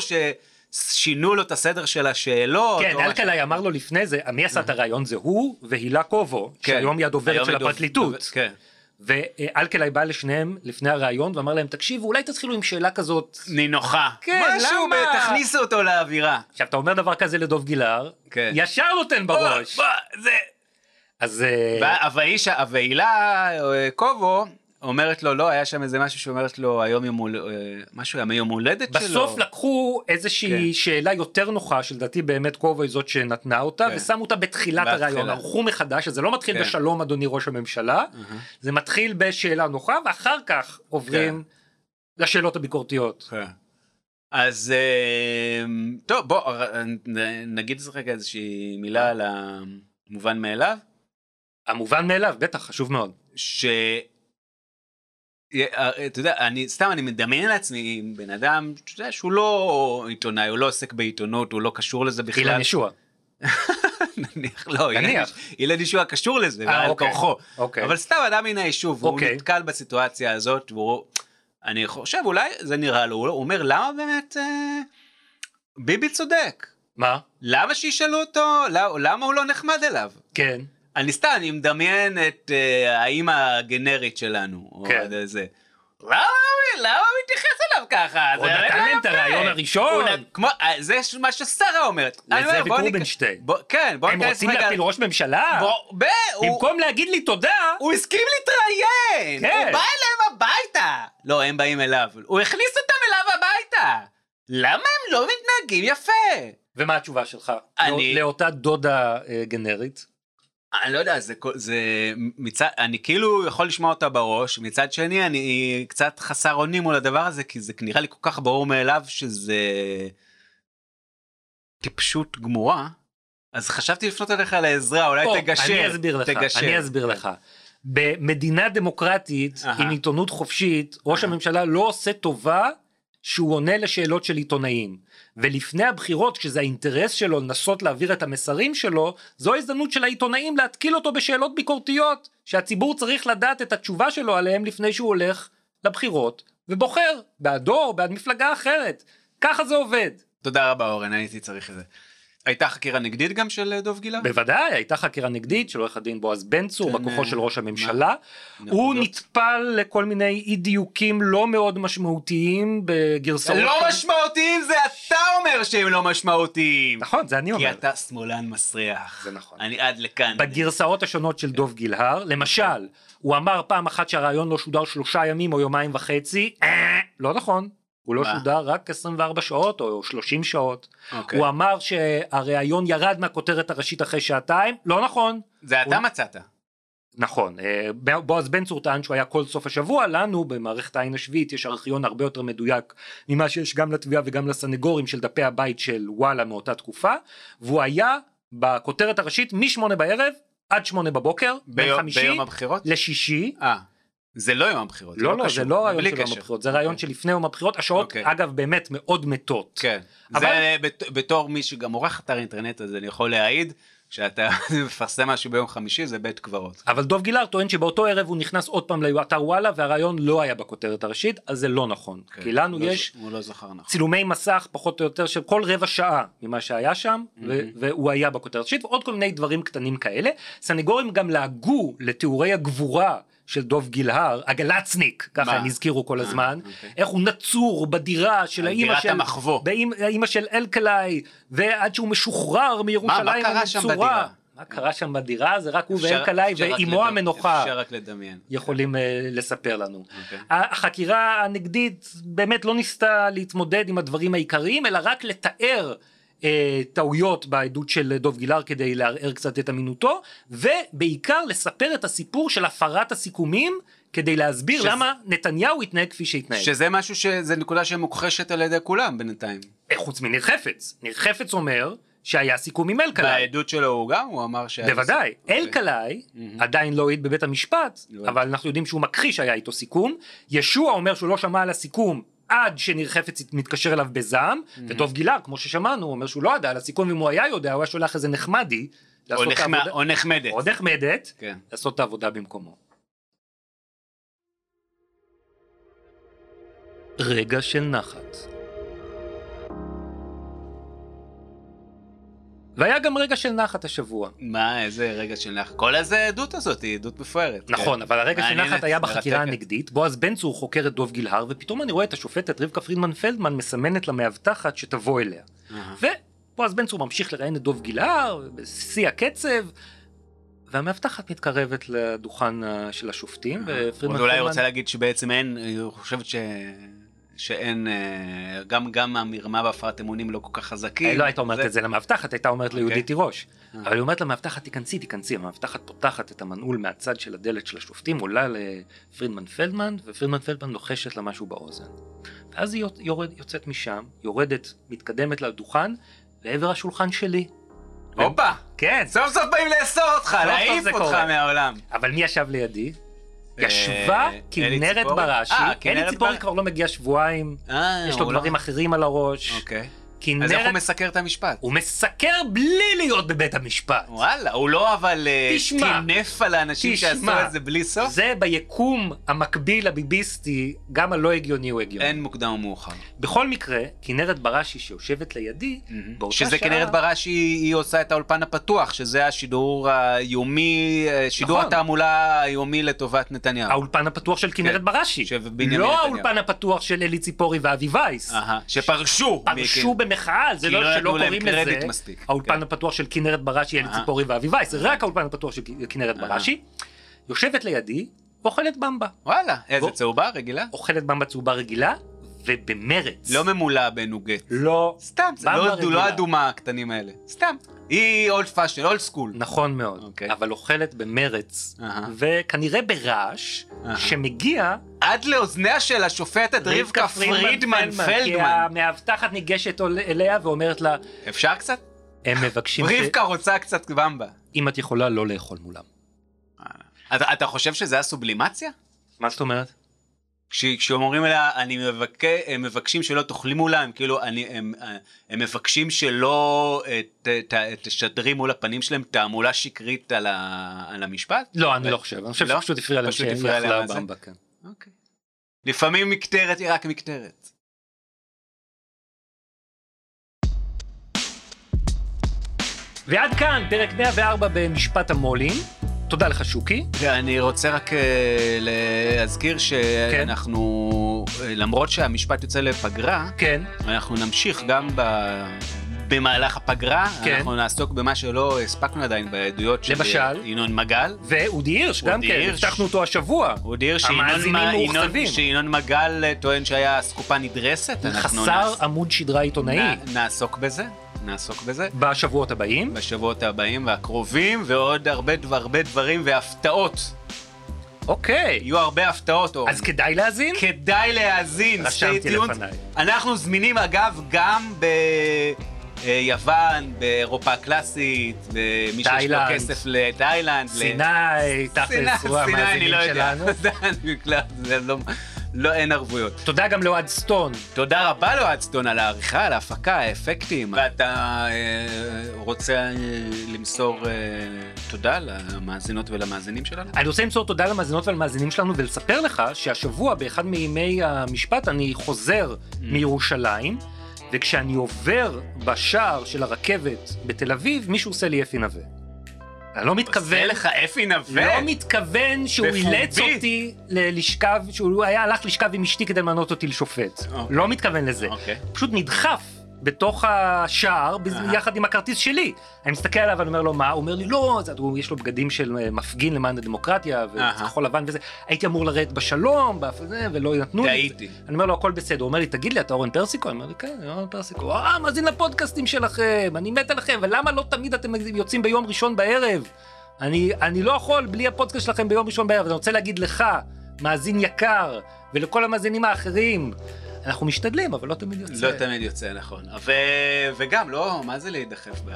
ששינו לו את הסדר של השאלות. כן, משהו. אלקלעי אמר לו לפני זה, מי עשה את הרעיון זה הוא והילה קובו, כן. שהיום היא הדוברת של הפרקליטות. דוב- כן. ואלקלעי בא לשניהם לפני הרעיון ואמר להם, תקשיבו, אולי תתחילו עם שאלה כזאת. נינוחה. כן, משהו, למה? ב- תכניסו אותו לאווירה. עכשיו, אתה אומר דבר כזה לדוב גילהר, כן. ישר נותן בראש. בוא, בוא, זה... אז אה, והאיש, והילה אה, קובו אומרת לו, לא, היה שם איזה משהו שאומרת לו היום יום הולדת, משהו היה מיום הולדת שלו. בסוף לקחו איזושהי כן. שאלה יותר נוחה, שלדעתי באמת קובו היא זאת שנתנה אותה, כן. ושמו אותה בתחילת. הרעיון, ערכו מחדש, אז זה לא מתחיל כן. בשלום אדוני ראש הממשלה, זה מתחיל בשאלה נוחה, ואחר כך עוברים לשאלות הביקורתיות. כן. אז אה, טוב, בוא אה, נגיד רגע איזושהי מילה על המובן מאליו, המובן מאליו, בטח, חשוב מאוד. ש... אה, אתה יודע, אני סתם, אני מדמיין לעצמי בן אדם, יודע, שהוא לא עיתונאי, הוא לא עוסק בעיתונות, הוא לא קשור לזה בכלל. אילן ישוע. [LAUGHS] נניח, לא, נניח. אילן ישוע קשור לזה, אה, אוקיי. כורחו. אוקיי. אבל סתם אדם מן היישוב, אוקיי. נתקל בסיטואציה הזאת, והוא... אני חושב, אולי זה נראה לו, הוא אומר, למה באמת אה, ביבי צודק? מה? למה שישאלו אותו? למה, למה הוא לא נחמד אליו? כן. אני סתם, אני מדמיין את אה, האימא הגנרית שלנו. או כן. את זה. למה הוא- למה הוא מתייחס אליו ככה? הוא זה נתן להם את. הרעיון הראשון. אה, זה מה ששרה אומרת. לזאביק רובינשטיין. בוא- כן, בוא הם ניכנס רוצים רגע- להפיל ראש ממשלה? במקום להגיד לי תודה, הוא הסכים להתראיין! כן. הוא בא אליהם הביתה! לא, הם באים אליו. הוא הכניס אותם אליו הביתה! למה הם לא מתנהגים יפה? ומה התשובה שלך? אני- לאותה דודה אה, גנרית? אני לא יודע, זה, זה מצד, אני כאילו יכול לשמוע אותה בראש, מצד שני אני קצת חסר אונים מול הדבר הזה, כי זה נראה לי כל כך ברור מאליו שזה טיפשות גמורה. אז חשבתי לפנות אליך לעזרה, אולי או, תגשר. אני אסביר לך, תגשר. אני אסביר לך. במדינה דמוקרטית אהה. עם עיתונות חופשית, ראש הממשלה לא עושה טובה שהוא עונה לשאלות של עיתונאים. ולפני הבחירות, כשזה האינטרס שלו לנסות להעביר את המסרים שלו, זו ההזדמנות של העיתונאים להתקיל אותו בשאלות ביקורתיות, שהציבור צריך לדעת את התשובה שלו עליהם לפני שהוא הולך לבחירות, ובוחר בעדו או בעד מפלגה אחרת. ככה זה עובד. תודה רבה אורן, הייתי צריך את זה. הייתה חקירה נגדית גם של אה, דוב גילהר? בוודאי, הייתה חקירה נגדית של עורך הדין בועז בן צור כן, בכוחו אה, של ראש? הממשלה. הוא? נטפל לכל מיני אי דיוקים לא מאוד משמעותיים בגרסאות. לא של- משמעותיים זה אתה אומר שהם לא משמעותיים. נכון, זה אני כי אומר. אתה שמאלן מסריח. זה נכון. אני עד לכאן. בגרסאות השונות של דוב גילהר, למשל, הוא אמר פעם אחת שהרעיון לא שודר שלושה ימים או יומיים וחצי, אה, לא נכון. הוא לא? שודר רק 24 שעות או 30 שעות. אוקיי. הוא אמר שהראיון ירד מהכותרת הראשית אחרי שעתיים, לא נכון. זה אתה מצאת. נכון, אה, בועז בן צור טען שהוא היה כל סוף השבוע, לנו במערכת העין השביעית יש ארכיון הרבה יותר מדויק ממה שיש גם לתביעה וגם לסנגורים של דפי הבית של וואלה מאותה תקופה, והוא היה בכותרת הראשית משמונה בערב עד שמונה בבוקר, בין ביום- חמישי ביום הבחירות? לשישי. אה, זה לא יום הבחירות. לא, לא, קשור. זה לא רעיון של יום. הבחירות, זה רעיון אוקיי. שלפני יום הבחירות, השעות אוקיי. אגב באמת מאוד מתות. כן. אבל- זה בת- בתור מי שגם עורך אתר אינטרנט, אז אני יכול להעיד, כשאתה [LAUGHS] מפרסם משהו ביום חמישי זה בית קברות. אבל דוב גילהר טוען שבאותו ערב הוא נכנס עוד פעם לאתר וואלה והרעיון לא היה בכותרת הראשית, אז זה לא נכון. כן. כי לנו לא יש הוא לא זכר נכון. צילומי מסך פחות או יותר של כל רבע שעה ממה שהיה שם ו- והוא היה בכותרת הראשית ועוד כל מיני דברים קטנים כאלה. סנגורים גם לעגו לתיאורי הגבורה של דוב גילהר, הגלצניק, ככה? הם הזכירו כל אה, הזמן, אוקיי. איך הוא נצור בדירה של האימא של, המחוו. באימא- של אלקלעי, ועד שהוא משוחרר מירושלים מה קרה שם הנצורה. בדירה? מה קרה שם בדירה, זה רק הוא ואלקלעי ואימו המנוחה אפשר רק לדמיין. יכולים אה, לספר לנו. אוקיי. החקירה הנגדית באמת לא ניסתה להתמודד עם הדברים העיקריים, אלא רק לתאר אה, טעויות בעדות של דוב גילהר כדי לערער קצת את אמינותו, ובעיקר לספר את הסיפור של הפרת הסיכומים, כדי להסביר שזה- למה נתניהו התנהג כפי שהתנהג. שזה משהו שזה נקודה שמוכחשת על ידי כולם בינתיים. אה, חוץ מניר חפץ. ניר חפץ אומר שהיה סיכום עם אלקלעי. בעדות שלו הוא גם, הוא אמר ש... בוודאי, אלקלעי עדיין לא העיד בבית המשפט, הבנתי. אבל אנחנו יודעים שהוא מכחיש שהיה איתו סיכום. ישוע אומר שהוא לא שמע על הסיכום עד שניר חפץ מתקשר אליו בזעם, ודוב גילהר, כמו ששמענו, אומר שהוא לא ידע על הסיכום, אם הוא היה יודע, הוא היה שולח איזה נחמדי. או נחמד- העבודה- או נחמדת. או נחמדת, כן. לעשות את העבודה במקומו. רגע של נחת. והיה גם רגע של נחת השבוע. מה, איזה רגע של נחת. כל איזה עדות הזאת היא עדות מפוארת. נכון, כן. אבל הרגע של נחת היה בחקירה מרתקת. הנגדית, בועז בן צור חוקר את דוב גילהר, ופתאום אני רואה את השופטת רבקה פרידמן פלדמן מסמנת למאבטחת שתבוא אליה. אהה. ובועז בן צור ממשיך לראיין את דוב גילהר, בשיא הקצב, והמאבטחת מתקרבת לדוכן אה, של השופטים, ופרידמן אז אולי פלדמן... רוצה להגיד שבעצם אין, היא חושבת ש... שאין, אה, גם, גם המרמה והפרת אמונים לא כל כך חזקים. היא לא הייתה אומרת זה- את זה למאבטחת, הייתה אומרת אוקיי. ליהודית תירוש. אה. אבל היא אומרת למאבטחת, תיכנסי, תיכנסי. המאבטחת פותחת את המנעול מהצד של הדלת של השופטים, עולה לפרידמן פלדמן, ופרידמן פלדמן לוחשת לה משהו באוזן. ואז היא יורד, יוצאת משם, יורדת, מתקדמת לדוכן, לעבר השולחן שלי. הופה! כן, סוף סוף באים לאסור אותך, להעיף אותך. מהעולם. אבל מי ישב לידי? אה, ישבה כנרת? בראשי, אה, אלי ציפורי בר- כבר לא מגיע שבועיים, אה, יש לו הוא לא- דברים אחרים על הראש. כנרת, אז איך הוא מסקר את המשפט? הוא מסקר בלי להיות בבית המשפט. וואלה, הוא לא אבל אה, תשמע, טינף על האנשים שעשו תשמע, את זה בלי סוף? זה ביקום המקביל הביביסטי, גם הלא הגיוני הוא הגיוני. אין מוקדם ומאוחר. בכל מקרה, כנרת בראשי שיושבת לידי, באותה שזה שעה... כנרת בראשי, היא עושה את האולפן הפתוח, שזה השידור היומי, אה, שידור נכון. התעמולה היומי לטובת נתניהו. האולפן הפתוח של כנרת כן, בראשי. לא נתניהו. האולפן הפתוח של אלי ציפורי ואבי וייס. אהה, שפרשו. פרשו במחאה, זה לא לא שלא קוראים לזה מספיק. האולפן כן. הפתוח של כנרת בראשי, אלי אהה. ציפורי ואבי וייס, זה רק האולפן הפתוח של כנרת אהה. בראשי. יושבת לידי, ואוכלת במבה. וואלה, איזה. צהובה רגילה? אוכלת במבה צהובה רגילה, ובמרץ. לא ממולא בנוגט. לא. סתם, זה לא-. לא אדומה הקטנים האלה. סתם. היא old fashion, old school. נכון מאוד, אוקיי. אבל אוכלת במרץ, אהה. וכנראה ברעש, אהה. שמגיע עד לאוזניה של השופטת רבקה פרידמן כי פלדמן. המאבטחת ניגשת אליה ואומרת לה, אפשר קצת? הם מבקשים, ש- רבקה רוצה קצת במבה. אם את יכולה לא לאכול מולם. אתה אתה חושב שזה הסובלימציה? מה זאת אומרת? כש- כשאומרים אליה, אני מבקש, הם מבקשים שלא תאכלי מולה, הם כאילו, אני, הם, הם מבקשים שלא אה, ת, ת, תשדרי מול הפנים שלהם תעמולה שקרית על, ה, על המשפט? לא, אני לא חושב, אני חושב לא? שפשוט הפריע להם שהם זה? במבה, כן. אוקיי. לפעמים מקטרת היא רק מקטרת. ועד כאן פרק 104 במשפט המו"לים. תודה לך שוקי. ואני רוצה רק אה, להזכיר שאנחנו, אה, למרות שהמשפט יוצא לפגרה, כן. אנחנו נמשיך גם ב... במהלך הפגרה, כן. אנחנו נעסוק במה שלא הספקנו עדיין בעדויות של למשל? ינון מגל. ואודי הירש גם כן. הבטחנו אותו השבוע. אודי הירש, שינון מגל אה, טוען שהיה אסקופה נדרסת. אנחנו חסר נעס- עמוד שדרה עיתונאי נע- נעסוק בזה, נעסוק בזה. בשבועות הבאים. בשבועות הבאים והקרובים, ועוד הרבה, דבר, הרבה דברים והפתעות. אוקיי. יהיו הרבה הפתעות, אורן. אז כדאי להאזין? כדאי להאזין, רשמתי. לפניי. אנחנו זמינים אגב גם ביוון, באירופה הקלאסית, במי שיש לו. כסף לתאילנד. סיני, תכלס, הוא סיני, אני לא המאזינים יודע. [LAUGHS] לא, אין ערבויות. תודה גם לאוהד סטון. תודה רבה לאוהד סטון על העריכה, על ההפקה, האפקטים. ואתה אה, רוצה אה, למסור אה, תודה למאזינות ולמאזינים שלנו? אני רוצה למסור תודה למאזינות ולמאזינים שלנו ולספר לך שהשבוע באחד מימי המשפט אני חוזר מירושלים וכשאני עובר בשער של הרכבת בתל אביב מישהו עושה לי אפי נווה. אני לא מתכוון, עושה לך אפי נווה? לא מתכוון שהוא? אילץ אותי ל- לשכב, שהוא היה הלך לשכב עם אשתי כדי למנות אותי לשופט. אוקיי. לא מתכוון לזה. אוקיי. פשוט נדחף בתוך השער, יחד עם הכרטיס שלי. אני מסתכל עליו ואני אומר לו, מה? הוא אומר לי, לא, יש לו בגדים של אה, מפגין למען הדמוקרטיה. וכחול לבן וזה. הייתי אמור לרדת בשלום, ולא נתנו לי. את זה." טעיתי. אני אומר לו, הכל בסדר. הוא אומר לי, תגיד לי, אתה אורן פרסיקו? אני אומר לי, כן, אני אורן פרסיקו. אה, מאזין לפודקאסטים שלכם, אני מת עליכם, ולמה לא תמיד אתם יוצאים ביום ראשון בערב? אני, אני לא יכול בלי הפודקאסט שלכם ביום ראשון בערב. אני רוצה להגיד לך, מאזין יקר, ולכל המאזינים האחרים, אנחנו משתדלים, אבל לא תמיד יוצא. לא תמיד יוצא נכון. ו... וגם, לא, מה זה להידחף ב...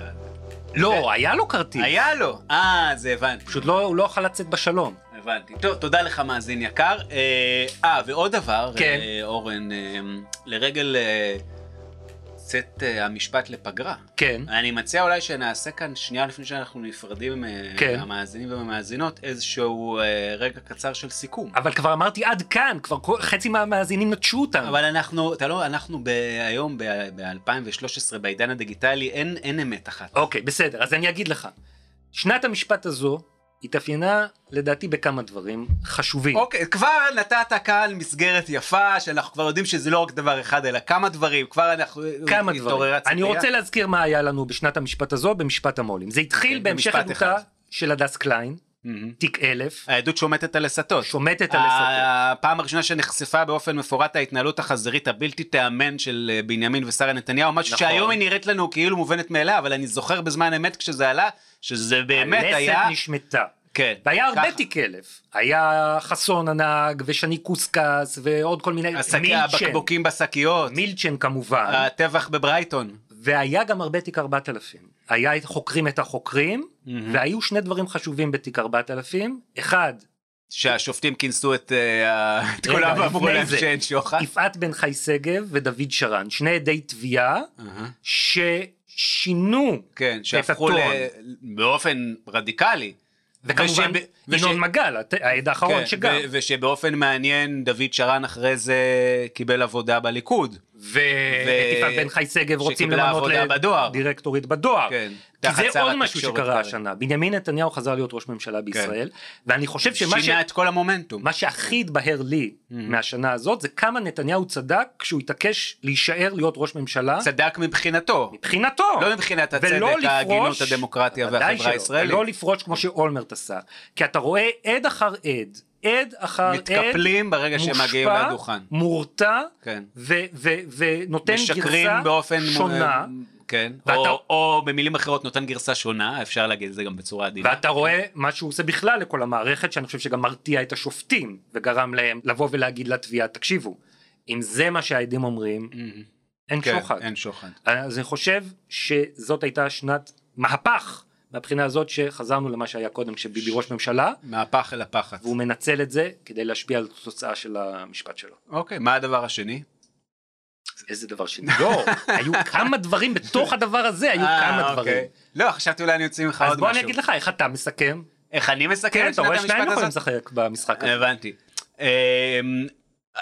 לא, היה לו כרטיס. היה לו. אה, זה הבנתי. פשוט לא, הוא לא יכול לצאת בשלום. הבנתי. טוב, תודה לך מאזין יקר. אה, אה, ועוד דבר, כן. אה, אורן, אה, לרגל אה, צאת אה, המשפט לפגרה. כן. אני מציע אולי שנעשה כאן, שנייה לפני שאנחנו נפרדים אה, כן. מהמאזינים והמאזינות, איזשהו אה, רגע קצר של סיכום. אבל כבר אמרתי עד כאן, כבר חצי מהמאזינים נטשו אותם. אבל אנחנו, אתה לא, אנחנו ב- היום ב-2013 בעידן הדיגיטלי, אין, אין אמת אחת. אוקיי, בסדר, אז אני אגיד לך. שנת המשפט הזו התאפיינה לדעתי בכמה דברים חשובים. אוקיי, כבר נתת כאן מסגרת יפה, שאנחנו כבר יודעים שזה לא רק דבר אחד, אלא כמה דברים, כבר אנחנו... כמה דברים. אני רוצה להזכיר מה היה לנו בשנת המשפט הזו במשפט המו"לים. זה התחיל אוקיי, בהמשך במשפט עדותה. של הדס קליין, מהמם. תיק אלף, העדות שומטת על הסתות. שומטת על הסרטון. הפעם הראשונה שנחשפה באופן מפורט ההתנהלות החזירית הבלתי תיאמן של אה, בנימין ושרה נתניהו, משהו נכון. שהיום היא נראית לנו כאילו מובנת מאליה, אבל אני זוכר בזמן אמת כשזה עלה, שזה באמת היה... הלסת נשמטה. כן. והיה הרבה ככה. תיק אלף. היה חסון הנהג, ושני קוסקס, ועוד כל מיני... השק- מילצ'ן. הבקבוקים בשקיות, מילצ'ן כמובן. הטבח בברייטון. והיה גם הרבה תיק 4000. היה את חוקרים את החוקרים, מהמם. והיו שני דברים חשובים בתיק 4000. אחד, שהשופטים כינסו את אה, את כולם ואמרו להם. שאין שוחד. יפעת בן חי שגב ודוד שרן, שני עדי תביעה אהה. ששינו, כן, שהפכו הטון. ל- באופן רדיקלי. וכמובן וש- ינון מגל, העד האחרון כן, שגם, ו- ושבאופן מעניין דוד שרן אחרי זה קיבל עבודה בליכוד. ואת יפעת בן חי שגב רוצים למנות. לדירקטורית בדואר. כן, כי זה עוד משהו שקרה. השנה. בנימין נתניהו חזר להיות ראש ממשלה בישראל, ואני חושב שמה ש... שינה את כל המומנטום. מה שהכי התבהר לי מהשנה הזאת זה כמה נתניהו צדק כשהוא התעקש להישאר להיות ראש ממשלה צדק מבחינתו. מבחינתו. לא מבחינת הצדק, ההגינות, הדמוקרטיה והחברה הישראלית. ולא לפרוש כמו שאולמרט עשה. כי אתה רואה עד אחר עד, עד אחר עד, מתקפלים ברגע שהם מגיעים לדוכן. מורתע, כן. ו- ו- ונותן גרסה באופן מ- שונה. כן. ואתה- או- או במילים אחרות נותן גרסה שונה, אפשר להגיד את זה גם בצורה עדינה. ואתה רואה מה שהוא עושה בכלל לכל המערכת, שאני חושב שגם מרתיע את השופטים, וגרם להם לבוא ולהגיד לתביעה, תקשיבו, אם זה מה שהעדים אומרים. אין כן, שוחד. אין שוחד. אז אני חושב שזאת הייתה שנת מהפך, מהבחינה הזאת שחזרנו למה שהיה קודם כשביבי ראש ממשלה, מהפח אל הפחת. והוא מנצל את זה כדי להשפיע על התוצאה של המשפט שלו. אוקיי, מה הדבר השני? איזה דבר שני. [LAUGHS] לא, היו כמה דברים בתוך הדבר הזה, היו אה, כמה אוקיי. דברים. לא, חשבתי אולי אני אוציא ממך אז עוד בוא משהו. אני אגיד לך איך אתה מסכם. איך אני מסכם כן, את אתה שנת רואה שניים המשפט יכולים הזאת? לשחק במשחק הזה. הבנתי.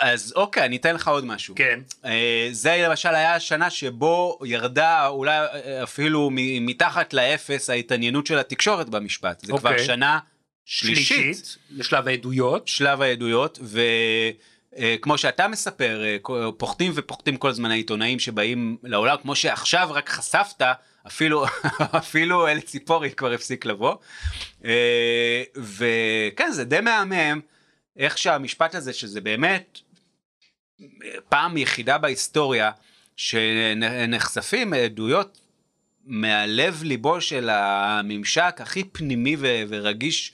אז אוקיי, אני אתן לך עוד משהו. כן. אה, זה למשל היה השנה שבו ירדה אולי אה, אפילו מתחת לאפס ההתעניינות של התקשורת במשפט. זה כבר אוקיי. שנה שלישית, שלישית, לשלב העדויות. שלב העדויות, וכמו שאתה מספר, אה, פוחדים ופוחדים כל הזמן העיתונאים שבאים לעולם, כמו שעכשיו רק חשפת, אפילו, [LAUGHS] אפילו אל ציפורי כבר הפסיק לבוא. אה, וכן, זה די מהמם, איך שהמשפט הזה, שזה באמת פעם יחידה בהיסטוריה, שנחשפים עדויות מהלב ליבו של הממשק הכי פנימי ו- ורגיש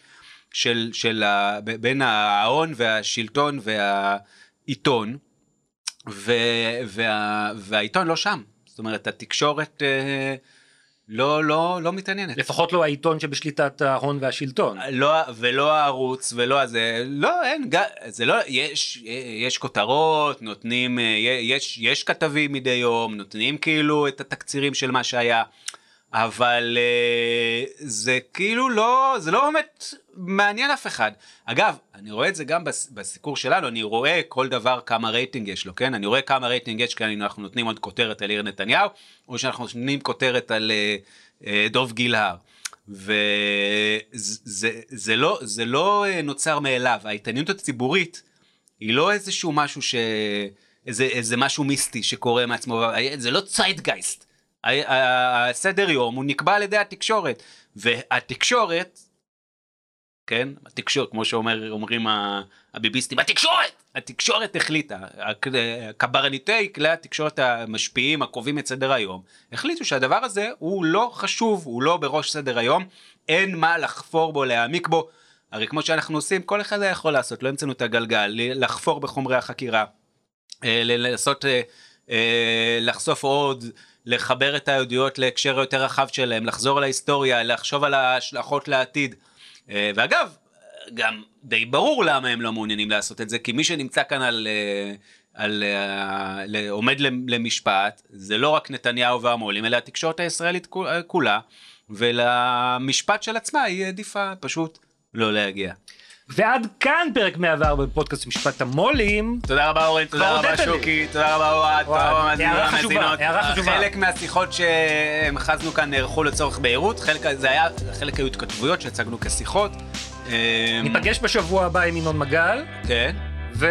של, של ה, בין ההון והשלטון והעיתון, ו, וה, והעיתון לא שם. זאת אומרת, התקשורת אה, לא, לא, לא מתעניינת. לפחות לא העיתון שבשליטת ההון והשלטון. לא, ולא הערוץ ולא הזה, לא, אין, זה לא, יש, יש כותרות, נותנים, אה, יש, יש כתבים מדי יום, נותנים כאילו את התקצירים של מה שהיה, אבל אה, זה כאילו לא, זה לא באמת מעניין אף אחד. אגב, אני רואה את זה גם בס- בסיקור שלנו, אני רואה כל דבר כמה רייטינג יש לו, כן? אני רואה כמה רייטינג יש כי אנחנו נותנים עוד כותרת על יאיר נתניהו, או שאנחנו נותנים כותרת על אה, אה, דוב גילהר. וזה זה לא, זה לא אה, נוצר מאליו, ההתעניינות הציבורית היא לא איזשהו משהו ש, איזה, איזה משהו מיסטי שקורה מעצמו, זה לא ציידגייסט. הסדר יום הוא נקבע על ידי התקשורת, והתקשורת, כן, התקשורת, כמו שאומרים הביביסטים, התקשורת! התקשורת החליטה, קברניטי כלי התקשורת המשפיעים, הקובעים את סדר היום, החליטו שהדבר הזה הוא לא חשוב, הוא לא בראש סדר היום, אין מה לחפור בו, להעמיק בו. הרי כמו שאנחנו עושים, כל אחד היה יכול לעשות, לא המצאנו את הגלגל, לחפור בחומרי החקירה, אה, ל- לעשות, אה, אה, לחשוף עוד, לחבר את העדויות להקשר יותר רחב שלהם, לחזור על ההיסטוריה, לחשוב על ההשלכות לעתיד. אה, ואגב, גם די ברור למה הם לא מעוניינים לעשות את זה, כי מי שנמצא כאן על, אה, על, אה, ל- עומד למשפט, זה לא רק נתניהו והמו"לים, אלא התקשורת הישראלית כו- כולה, ולמשפט של עצמה היא עדיפה פשוט לא להגיע. ועד כאן פרק 104 בפודקאסט משפט המו"לים. תודה רבה אורן, תודה רבה. שוקי, תודה רבה אוהד, תודה רבה מאזינים הערה חשובה. הערה חשובה. חלק מהשיחות שהמחזנו כאן נערכו לצורך בהירות, חלק זה היה, חלק היו התכתבויות שהצגנו כשיחות. אה, ניפגש בשבוע הבא עם ינון מגל, כן. ו...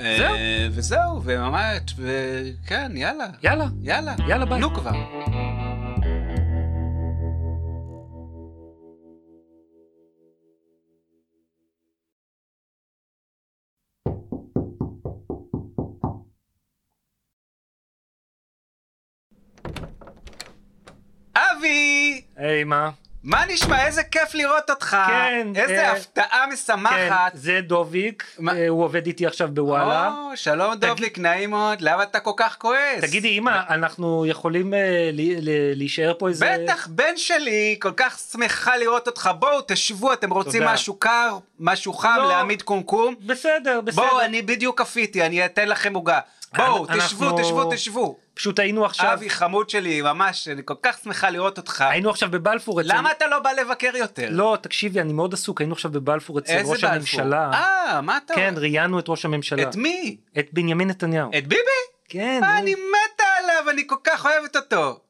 אה, זהו. וזהו, וממש, וכן, יאללה. יאללה. יאללה. יאללה, ביי. נו כבר. היי, מה? מה נשמע? איזה כיף לראות אותך. כן, איזה אה, הפתעה כן, משמחת. זה דוביק, מה? אה, הוא עובד איתי עכשיו בוואלה. או, שלום דובליק, נעים מאוד. למה אתה כל כך כועס? תגידי, אמא, אנחנו יכולים אה, להישאר פה איזה... בטח, בן שלי, כל כך שמחה לראות אותך. בואו, תשבו, אתם רוצים תודה. משהו קר, משהו חם, לא. להעמיד קומקום? בסדר, בסדר. בואו, אני בדיוק כפיתי, אני אתן לכם עוגה. בואו, תשבו, תשבו, תשבו. פשוט היינו עכשיו, אבי חמוד שלי, ממש, אני כל כך שמחה לראות אותך. היינו עכשיו בבלפור אצל... למה אתה לא בא לבקר יותר? לא, תקשיבי, אני מאוד עסוק, היינו עכשיו בבלפור אצל ראש בלפור? הממשלה. אה, מה אתה... כן, ראיינו את ראש הממשלה. את מי? את בנימין נתניהו. את ביבי? כן. אני מתה עליו, אני כל כך אוהבת אותו.